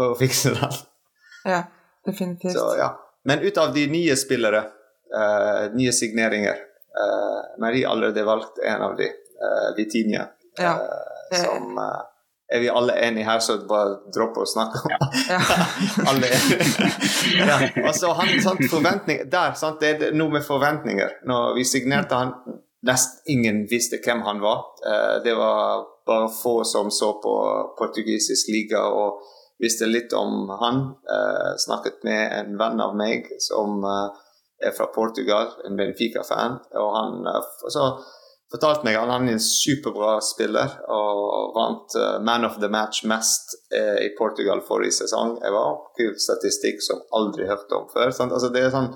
prøver å fikse den. Ja, definitivt. Så, ja. Men ut av de nye spillere, uh, nye signeringer eh, Marie har allerede valgt en av de, uh, Vitinia. Ja. uh, som eh, Er vi alle enige her, så bare dropp å snakke om Ja. <laughs> alle <laughs> ja. Altså, han, sant, forventning, der, sant, det er noe med forventninger. Når vi signerte han, nesten ingen visste hvem han var. Eh, det var bare få som så på portugisisk liga og visste litt om han. Uh, snakket med en venn av meg som uh, er fra Portugal, en Benfica-fan. og han eh, så fortalte meg at han er en superbra spiller og vant Man of the Match mest i Portugal forrige sesong. Det var kul statistikk som aldri hørte om før. Altså, det er sånn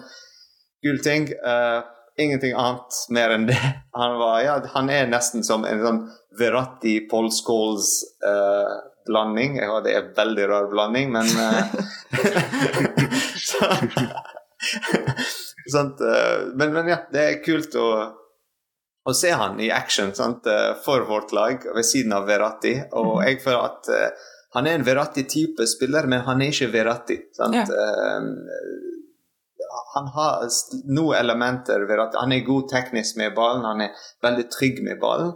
kul ting. Uh, ingenting annet mer enn det. Han, var, ja, han er nesten som en sånn Verratti Paul Scholes eh, blanding. Ja, det er veldig rar blanding, men eh, så, <laughs> sant, eh, men, men ja, det er kult å å se han i action sant, eh, for vårt lag ved siden av Verratti. Og jeg føler at uh, han er en Verratti-type spiller, men han er ikke Verratti. Sant? Ja. Uh, han har noen elementer Verratti. Han er god teknisk med ballen, han er veldig trygg med ballen,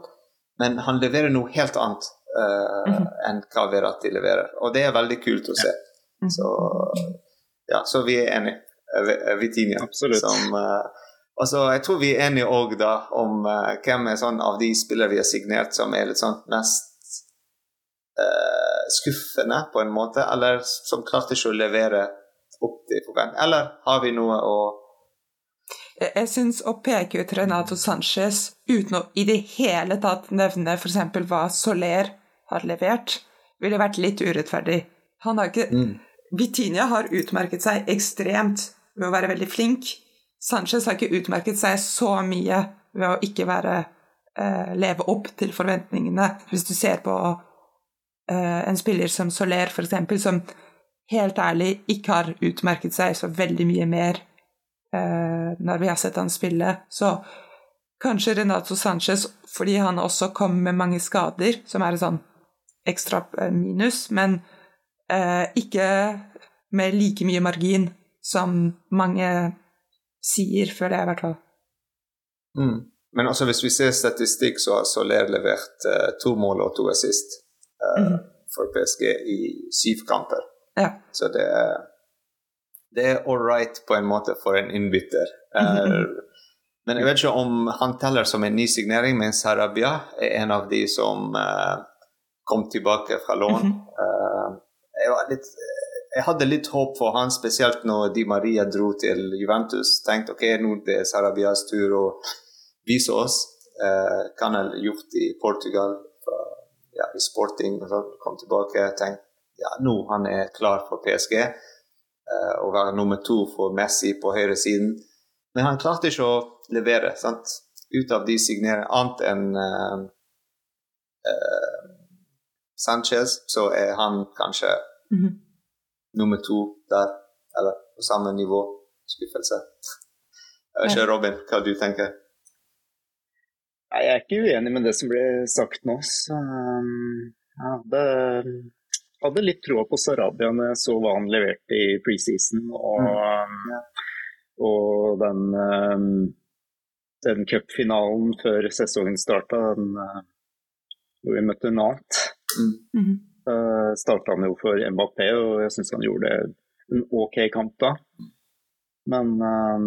men han leverer noe helt annet eh, enn hva Verratti leverer. Og det er veldig kult å se. Så, ja, så vi er enige. Vitinia. Vi- eh, Vitinha. Absolutt. Som, eh, altså, jeg tror vi er enige òg om eh, hvem er sånn av de spillere vi har signert som er litt sånn mest eh, skuffende, på en måte, eller som klarte ikke å levere opp til forventning. Eller har vi noe å jeg syns å peke ut Renato Sanchez uten å i det hele tatt nevne f.eks. hva Soler har levert, ville vært litt urettferdig. Han har ikke Vitinha har utmerket seg ekstremt ved å være veldig flink. Sanchez har ikke utmerket seg så mye ved å ikke være eh, leve opp til forventningene. Hvis du ser på eh, en spiller som Soler, f.eks., som helt ærlig ikke har utmerket seg så veldig mye mer eh, når vi har sett han spille. Så kanskje Renato Sanchez, fordi han også kom med mange skader, som er en sånn ekstra eh, minus, men eh, ikke med like mye margin som mange sier, føler jeg i hvert fall. Mm. Men altså, hvis vi ser statistikk, så har Soler levert eh, to mål og to assist eh, Mhm. for PSG i syv kamper. Ja. Så det er, det er all right på en måte for en innbytter. Eh, Mhm. Men jeg vet ikke om han teller som en ny signering, men Sarabia er en av de som eh, kom tilbake fra lån. Mhm. Eh, jeg, litt, jeg hadde litt håp for han, spesielt når Di Maria dro til Juventus. Tenkte ok, nå er det Sarabias tur å vise oss Uh, han har gjort i Portugal, fra, ja, i sporting. og sånn. Kom tilbake og tenkte ja, nå han er klar for PSG. eh, å være nummer to for Messi på høyresiden. Men han klarte ikke å levere. sant? Ut av de signeringene, annet enn uh, eh, Sanchez, så er han kanskje Mhm. nummer to der, eller på samme nivå. Skuffelse. Jeg vet ikke, Robin, hva du tenker Nei, jeg er ikke uenig med det som ble sagt nå. Så um, jeg hadde, hadde litt troa på Sarabia når jeg så hva han leverte i preseason. Og, um, og den, um, den cupfinalen før sesongen starta, uh, hvor vi møtte Mhm. uh, starta han jo for Mbappé, og jeg syns han gjorde en OK kamp da. Men uh,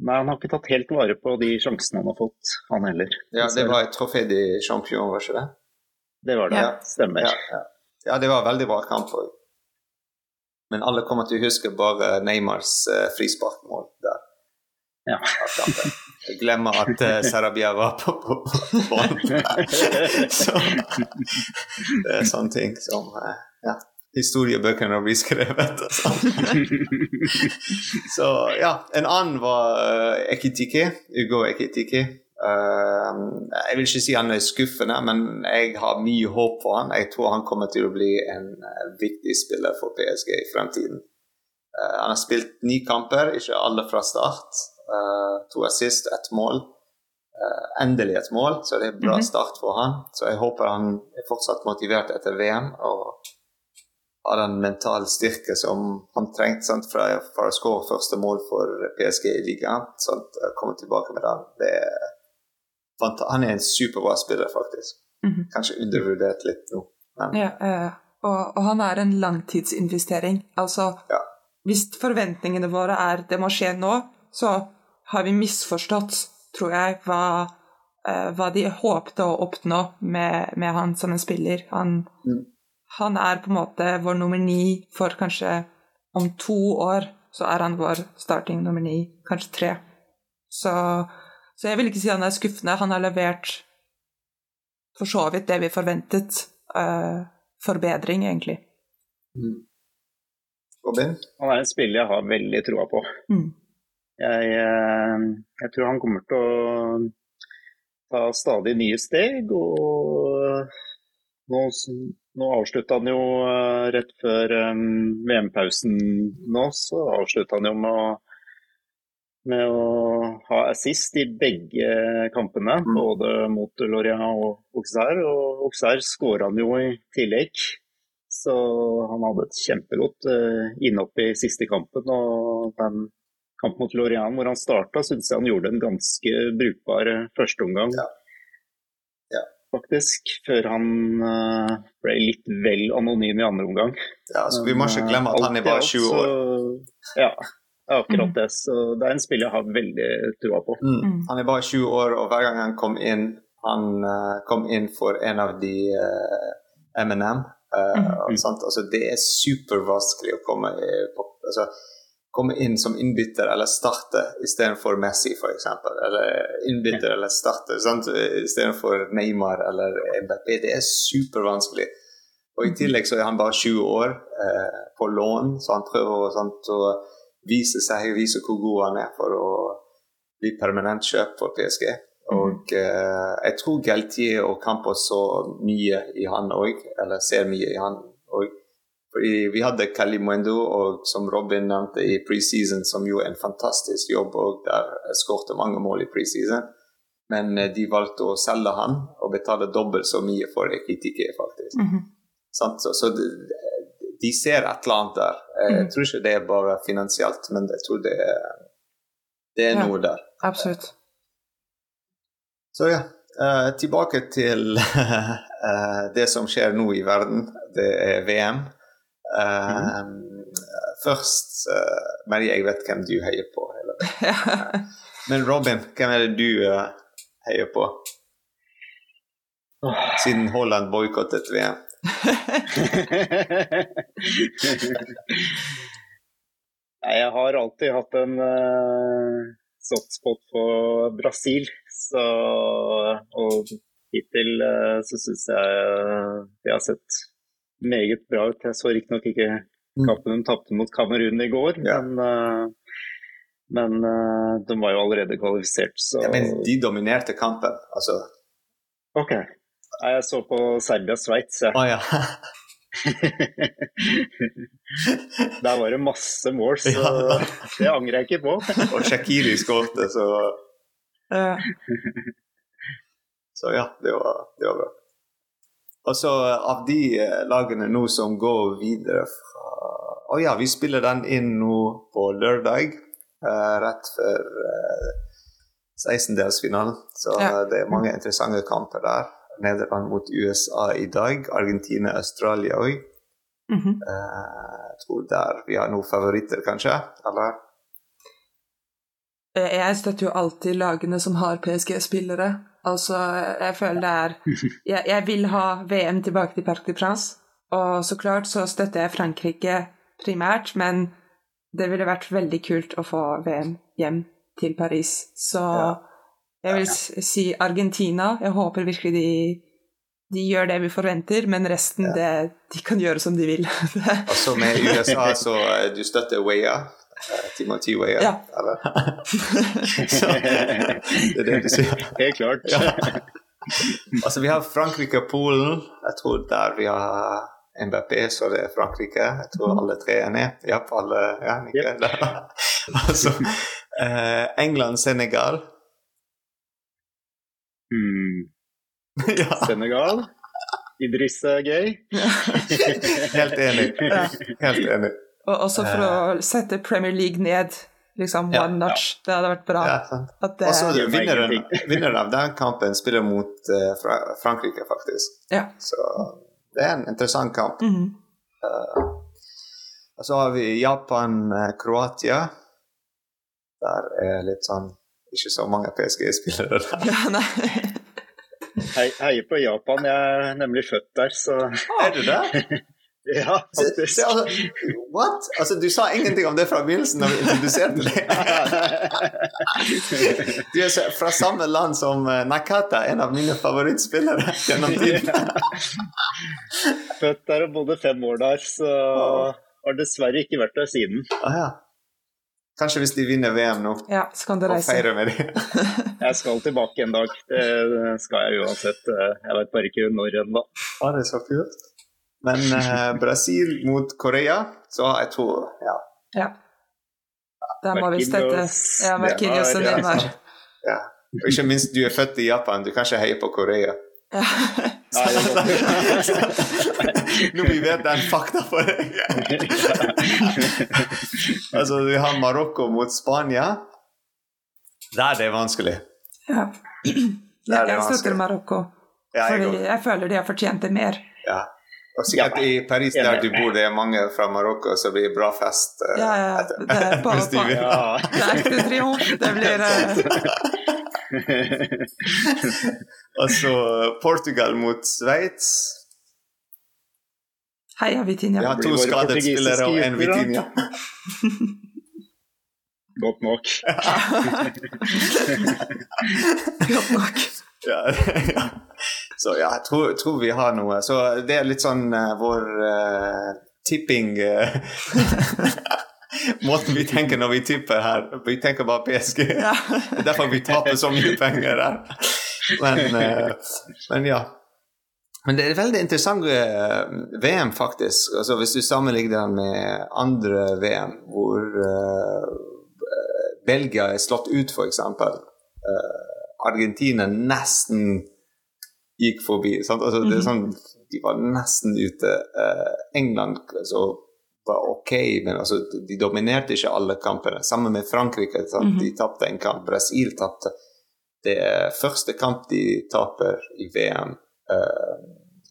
Nei, han har ikke tatt helt vare på de sjansene han har fått, han heller. Ja, det var et trofé de champion, var ikke det? Det var det, Ja. stemmer. Ja, ja. ja, det var en veldig bra kamp. òg. Men alle kommer til å huske bare Neymars uh, frisparkmål der. Ja. <laughs> Jeg glemmer at uh, Sarabia var på, på, på banen. <laughs> Så det er sånne ting som uh, Ja. historiebøkene blir skrevet. sånn. Så ja, en annen var uh, Ekitiki. Ugo Ekitiki. Uh, jeg vil ikke si han er skuffende, men jeg har mye håp for han. Jeg tror han kommer til å bli en viktig spiller for PSG i fremtiden. Han har spilt ni kamper, ikke alle fra start. To assist, ett mål. endelig et mål, så det er en bra Mhm. start for han. Så jeg håper han er fortsatt motivert etter VM. og har den mentale styrke som han trengte sant, for, for å skåre første mål for PSG i ligaen. Sant, komme tilbake med den. Det er, han er en superbra spiller, faktisk. Mhm. Kanskje undervurdert litt nå. Men Ja, uh, og, og han er en langtidsinvestering. Altså, Ja. hvis forventningene våre er det må skje nå, så har vi misforstått, tror jeg, hva, uh, hva de håpte å oppnå med, med han som en spiller. Han, Mm. han er på en måte vår nummer ni for kanskje om to år så er han vår starting nummer ni, kanskje tre. Så, så jeg vil ikke si han er skuffende. Han har levert for så vidt det vi forventet. Uh, forbedring, egentlig. mm. Robin? Han er en spiller jeg har veldig troa på. Mm. Jeg, eh, jeg tror han kommer til å ta stadig nye steg. Og nå, nå avslutta han jo eh, rett før eh, VM-pausen nå, så avslutta han jo med å, med å ha assist i begge kampene. Mm. Både mot Lorient og Auxerre. Og Auxerre skåra han jo i tillegg. Så han hadde et kjempegodt uh, innhopp i siste kampen. Og den kampen mot Lorient hvor han starta, syns jeg han gjorde en ganske brukbar eh, førsteomgang. Ja. Ja. Faktisk. Før han eh, ble litt vel anonym i andre omgang. Ja, så Vi må ikke glemme at han er bare 20 år. Så, ja, akkurat det. Så det er en spiller jeg har veldig troa på. Mm. Mm. Han er bare 20 år, og hver gang han kom inn Han eh, kom inn for en av de uh, M&M. Uh, Mm. Altså, det er supervanskelig å komme, i, på, altså, komme inn som innbytter eller starte istedenfor Messi, f.eks. Eller innbytter eller starte istedenfor Neymar eller Mbappé. Det er supervanskelig. Og I tillegg så er han bare 20 år eh, på lån, så han prøver sant, å vise seg, vise hvor god han er for å bli permanent kjøp for PSG. Og eh, jeg tror Galtier og Campos så mye i han òg, eller ser mye i han vi hadde Kalimuendo, og som Robin nevnte, i preseason, som gjorde en fantastisk jobb og der skårte mange mål i preseason. Men eh, de valgte å selge han og betale dobbelt så mye for Ekitike, faktisk. Mhm. Sant? Så, så de, de ser et eller annet der. Jeg Mhm. tror ikke det er bare finansielt, men jeg tror det er, det er Ja. noe der. Absolutt. Så ja, Uh, tilbake til uh, <laughs> det som skjer nå i verden. Det er VM. Eh, Først uh, Men jeg vet hvem du heier på. <laughs> Men Robin, hvem er det du uh, heier på? Siden Holland boikottet VM. <laughs> Nei, jeg har alltid hatt en uh, softspot på Brasil, så Og hittil uh, så syns jeg uh, de har sett meget bra ut. Jeg så riktignok ikke Mm. kampen de tapte mot Kamerun i går, Ja. men, uh, men uh, de var jo allerede kvalifisert, så Ja, men de dominerte kampen. Altså OK. Jeg så på Serbia-Sveits, jeg. Å ja. <laughs> Der var det masse mål, så <laughs> Ja. det angrer jeg ikke på. <laughs> Og Shakiri skåret, så Eh, Så ja, det var, det var bra. Og så eh, av de eh, lagene nå som går videre fra Å ja, vi spiller den inn nå på lørdag, eh, rett før eh, 16-delsfinalen. Så Ja. det er mange interessante kamper der. Nederland mot USA i dag. Argentina, Australia òg. mhm. jeg tror der vi har noen favoritter, kanskje. Eller? Jeg støtter jo alltid lagene som har PSG-spillere. Altså, jeg føler det er <laughs> jeg, jeg vil ha VM tilbake til Parc de France. Og så klart så støtter jeg Frankrike primært, men det ville vært veldig kult å få VM hjem til Paris. Så jeg vil si Argentina. Jeg håper virkelig de de gjør det vi forventer, men resten, det, de kan gjøre som de vil. Og <laughs> så med USA, så eh, du støtter Weah. Timothy Way. Ja. <laughs> så, det er det du sier. Helt klart. Ja. Altså, vi har Frankrike og Polen. Jeg tror der vi har MBP, så det er Frankrike. Jeg tror alle tre er med. Ja, på alle ja, yep. <laughs> altså, eh, England, Senegal. Hmm. <laughs> ja, Senegal. Idris er gøy. helt enig. Helt enig. Og også for å sette Premier League ned, liksom Ja, one notch. Det hadde vært bra. Ja. At det, Og så vinneren, vinneren av den kampen spiller mot uh, Frankrike, faktisk. ja. Så det er en interessant kamp. Mhm. Og så har vi Japan-Kroatia. Der er litt sånn ikke så mange PSG-spillere der. <laughs> ja, nei. <laughs> Hei, heier på Japan. Jeg er nemlig født der, så Er du det? <laughs> ja, Se, faktisk. se, altså, what? Altså, du sa ingenting om det fra begynnelsen da vi introduserte deg. Du er fra samme land som eh, Nakata, en av mine favorittspillere gjennom tiden. Født der og bodde fem år der, så har dessverre ikke vært der siden. Ah, ja. Kanskje hvis de vinner VM nå, Ja, så kan du og reise. med dem. <laughs> Jeg skal tilbake en dag. Det skal jeg uansett. Jeg vet bare ikke når ennå. Ah, det er så kult. Men eh, Brasil mot Korea, så har jeg to ja. Ja. Da må vi støtte ja, Markinios og Neymar. ja. Og ikke minst du er født i Japan, du kan ikke heie på Korea. Ja. <laughs> Nei, <laughs> Nå vi vet den fakta for deg. <laughs> altså, vi har Marokko mot Spania. Der det er vanskelig. ja. Der er det Jeg støtter. Marokko, Ja, jeg fordi går. jeg føler de har fortjent det mer. Ja. Og sikkert i Paris der du bor, det er mange fra Marokko, så blir det bra fest. Uh, Ja, <laughs> ja, det er på- på- ja. Det er ekte triumf. Det blir eh, <laughs> Og så Portugal mot Sveits. Heia Vitinha. Vi har to skadet spillere og en Vitinia Vitinha. <laughs> Godt nok. Godt nok. Ja, ja. Så ja, jeg tror, tror vi har noe. Så det er litt sånn uh, vår uh, tipping uh, <laughs> Måten vi tenker når vi tipper her. Vi tenker bare PSG. <laughs> Ja. Det er derfor vi taper så mye penger her. Men, men ja. Men det er veldig interessant VM, faktisk. Altså, hvis du sammenligner den med andre VM, hvor Belgia er slått ut, f.eks. Uh, Argentina nesten gikk forbi. Sant? Altså, det er sånn, de var nesten ute. Eh, England altså, var ok, men altså, de dominerte ikke alle kampene. Sammen med Frankrike. Sant? De tapte en kamp. Brasil tapte. Det er første kamp de taper i VM. Uh,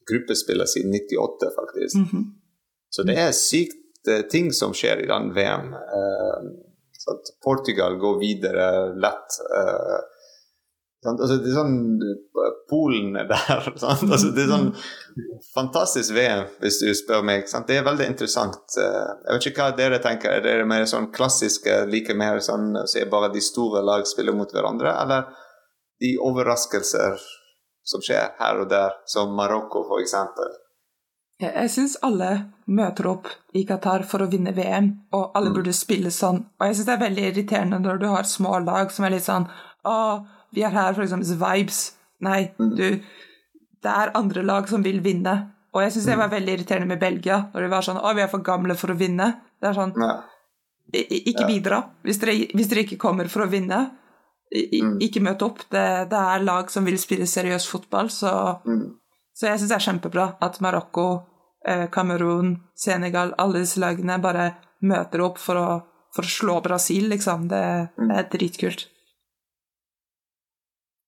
gruppespiller siden 98, faktisk. Mhm. Så det er sykt uh, ting som skjer i den VM. Uh, Portugal går videre lett. eh, sant? Altså, det er sånn Polene Polen er der. <laughs> Altså, det er sånn fantastisk VM, hvis du spør meg. Sant? Det er veldig interessant. Eh, jeg vet ikke hva dere tenker. Er dere mer sånn klassiske, like mer sånn så bare de store lag spiller mot hverandre, eller de overraskelser som skjer her og der, som Marokko f.eks.? Jeg, syns alle møter opp i Qatar for å vinne VM, og alle Mm. burde spille sånn. Og jeg syns det er veldig irriterende når du har små lag som er litt sånn Å, vi er her for eksempel vibes. Nei, Mm. du Det er andre lag som vil vinne. Og jeg syns det Mm. var veldig irriterende med Belgia, når de var sånn Å, vi er for gamle for å vinne. Det er sånn Ja. Ikke bidra. Hvis dere, hvis dere ikke kommer for å vinne, i- Mm. ikke møt opp. Det, det er lag som vil spille seriøs fotball, så Mm. så jeg syns det er kjempebra at Marokko, eh, Kamerun, Senegal, alle disse lagene bare møter opp for å, for å slå Brasil, liksom. Det, det er dritkult.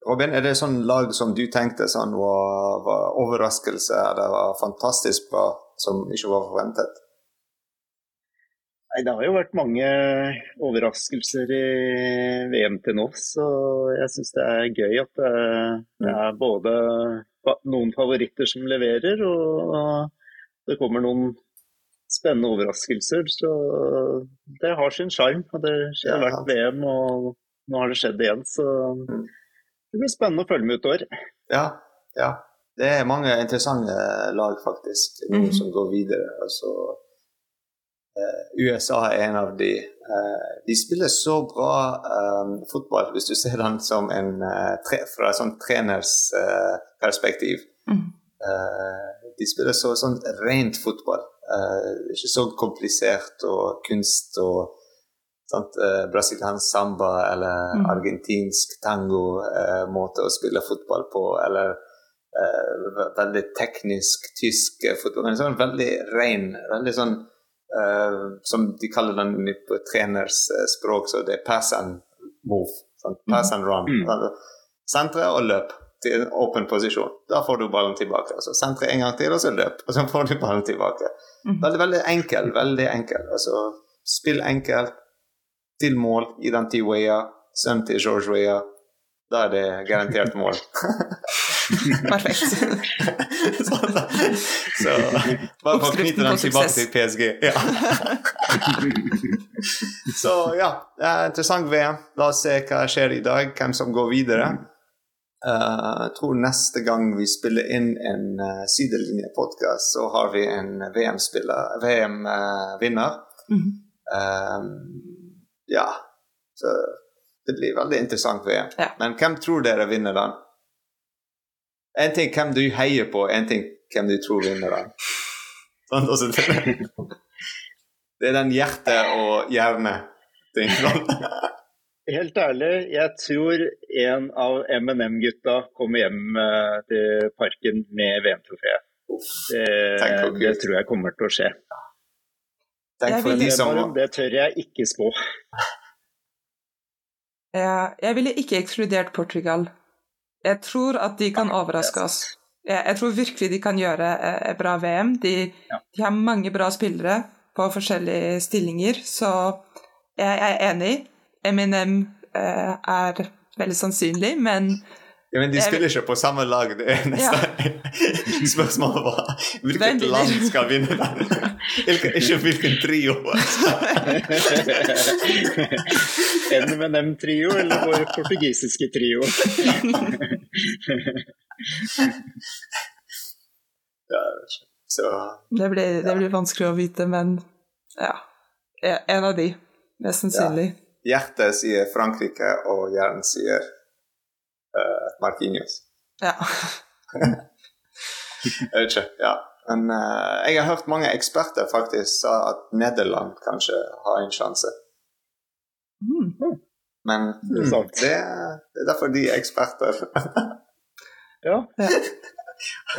Robin, er det sånn lag som du tenkte sånn var, var overraskelse det var fantastisk bra, som ikke var forventet? Nei, det har jo vært mange overraskelser i VM til nå, så jeg syns det er gøy at det, det er både noen favoritter som leverer, og det kommer noen spennende overraskelser. Så det har sin sjarm. Det har vært VM, og nå har det skjedd igjen. Så det blir spennende å følge med utover. Ja, ja. Det er mange interessante lag, faktisk, mm. Som går videre. Altså, eh, USA er en av de. Eh, de spiller så bra eh, fotball, hvis du ser den som en, tre, fra et sånn trenersperspektiv. Mhm. Eh, de spiller så sånn rent fotball. Eh, ikke så komplisert og kunst og sant, eh, brasiliansk samba eller Mm. argentinsk tango-måte å spille fotball på, eller eh, veldig teknisk tysk eh, fotball. Men sånn veldig ren, veldig sånn eh, Som de kaller den på treners eh, språk, så det er pass and move. Sant? Pass and run. Mm. Sentre og løp til en åpen posisjon. Da får du ballen tilbake. Altså, sentre en gang til, og så løp. Og så får du ballen tilbake. Mm. Veldig, veldig enkel. Veldig enkel. Altså, spill enkelt til mål. i den ti waya, Sønnen til George-waya Da er det garantert mål. <laughs> Perfekt. <laughs> så, så bare for å knytte den tilbake til PSG. Ja. <laughs> så ja, det er interessant VM. La oss se hva skjer i dag, hvem som går videre. Uh, jeg tror neste gang vi spiller inn en uh, sidelinjepodkast, så har vi en VM-vinner. Mhm. Eh, ja, så det blir veldig interessant VM. Ja. Men hvem tror dere vinner den? En ting hvem du heier på, en ting hvem du tror vinner den. Sånn, altså, det, det er den hjerte og hjerne-ting. Helt ærlig, jeg tror en av M&M-gutta kommer hjem eh, til parken med VM-trofeet. Det, det tror jeg kommer til å skje. Tenk for vil- de Det, det tør jeg ikke spå. Jeg, jeg ville ikke ekskludert Portugal. Jeg tror at de kan overraske oss. Jeg, tror virkelig de kan gjøre eh, et bra VM. De, Ja. de har mange bra spillere på forskjellige stillinger, så jeg, jeg er enig. Eminem eh, er veldig sannsynlig, men ja, men De spiller ikke på samme lag. Det er nesten <laughs> Spørsmålet var hvilket land skal vinne den? Ikke hvilken trio. <laughs> dem trio eller vår portugisiske trio. Så det blir, det blir vanskelig å vite. Men ja, en av de, mest sannsynlig. hjertet sier Frankrike, og hjernen sier uh, Marquinhos. Ja. <laughs> Jeg vet ikke. Ja. Men uh, jeg har hørt mange eksperter faktisk sa at Nederland kanskje har en sjanse. Mm. Men Det er det, det er derfor de er eksperter. <laughs> Ja.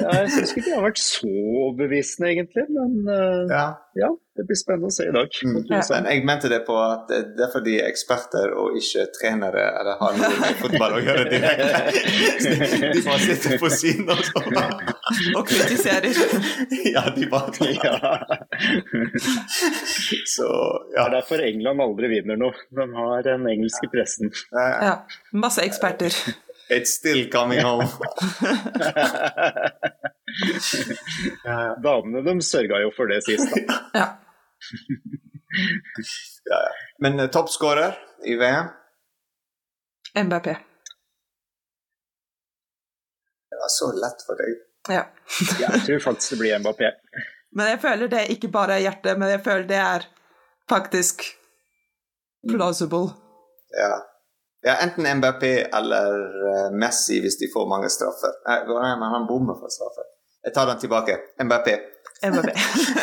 Ja. ja jeg syns ikke de har vært så overbevisende, egentlig. Men eh, ja. ja, det blir spennende å se i dag. Mm. Men jeg mente det på at det er fordi er eksperter og ikke trenere eller har noe med fotball å gjøre direkte. De bare sitter på siden og sånn. Og kritiserer. Ja, de bare Ja. Så Det er derfor England aldri vinner noe. De har den engelske pressen. Ja. Masse eksperter. It's still coming home. <laughs> Damene de sørga jo for det sist, da. <laughs> Ja. Men uh, toppskårer i VM MBP. Det var så lett for deg. Ja. Jeg tror faktisk det blir Mbappé. <laughs> Men jeg føler det ikke bare er hjertet, men jeg føler det er faktisk plausible. Ja. Ja, enten MBP eller eh, Messi hvis de får mange straffer. Nei, nei, men han bommer for straffer. Jeg tar den tilbake. MBP. MBP.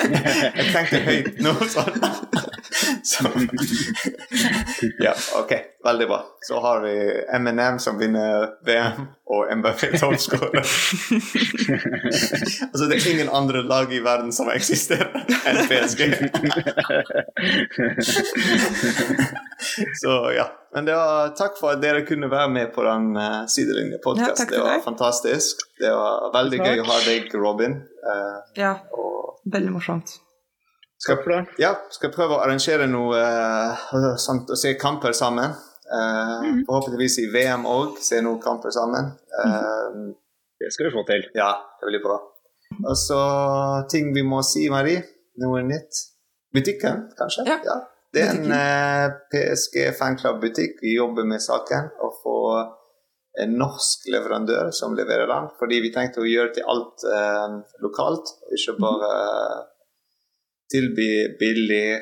<laughs> Jeg tenkte høyt nå, sånn. <laughs> Så. <laughs> Ja, OK. Veldig bra. Så har vi MNM som vinner VM, og MBP toppskårer. altså, det er ingen andre lag i verden som eksisterer enn PSG. Så ja. Men det var, takk for at dere kunne være med på den uh, Ja, sidelinjepodkasten. Ja, det var deg. fantastisk. Det var veldig gøy å ha deg, Robin. Uh, Ja, og veldig morsomt. Takk for det. ja, skal prøve å arrangere noe uh, sånt, å se kamper sammen. Eh, Forhåpentligvis i VM òg, se noen kamper sammen. Eh, Det skal du få til. Ja, det blir bra. Og så ting vi må si, Marie. Noe nytt. Butikken, kanskje? Ja, Det er en eh, PSG fanklubb-butikk. Vi jobber med saken. Å få en norsk leverandør som leverer den. Fordi vi tenkte å gjøre til alt eh, lokalt, ikke bare eh, tilby billig,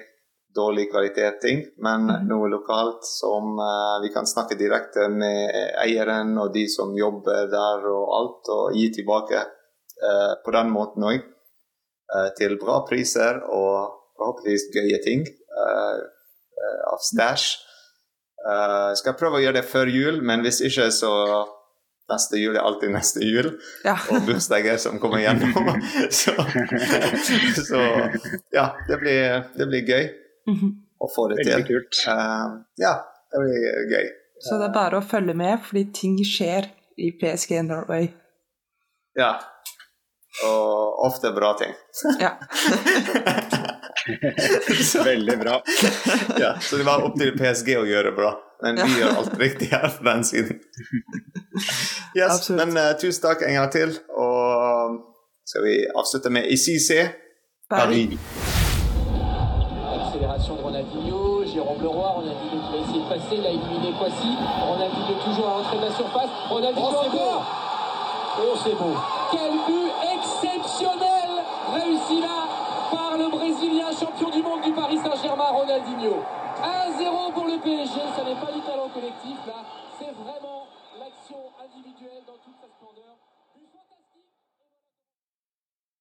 dårlig kvalitet-ting, men Mhm. noe lokalt som eh, vi kan snakke direkte med eieren og de som jobber der og alt, og gi tilbake eh, på den måten òg. til bra priser og forhåpentligvis gøye ting eh, eh, av stæsj. Jeg skal prøve å gjøre det før jul, men hvis ikke, så neste jul er alltid neste jul. Ja. Og bursdager som kommer gjennom. <laughs> så, så ja, det blir, det blir gøy Mhm. å få det Veldig til. kult. Uh, ja, det blir gøy. Så det er bare å følge med, fordi ting skjer i PSG Norway. Ja. Og ofte bra ting. Ja. <laughs> <laughs> Veldig bra. <laughs> Ja, så det var opp til PSG å gjøre bra. Men vi gjør alt riktig her på den siden. <laughs> Yes, Absolutt. men eh, tusen takk en gang til. Og skal vi avslutte med ICC Paris. Paris. Accélération de Ronaldinho, Jérôme Leroy, Ronaldinho qui va essayer de passer, il a éliminé Kwasi, Ronaldinho toujours à l'entrée de la surface, Ronaldinho Oh, encore Oh c'est beau Quel but exceptionnel réussi là par le Brésilien champion du monde du Paris Saint-Germain, Ronaldinho. 1-0 pour le PSG, ça n'est pas du talent collectif là, c'est vraiment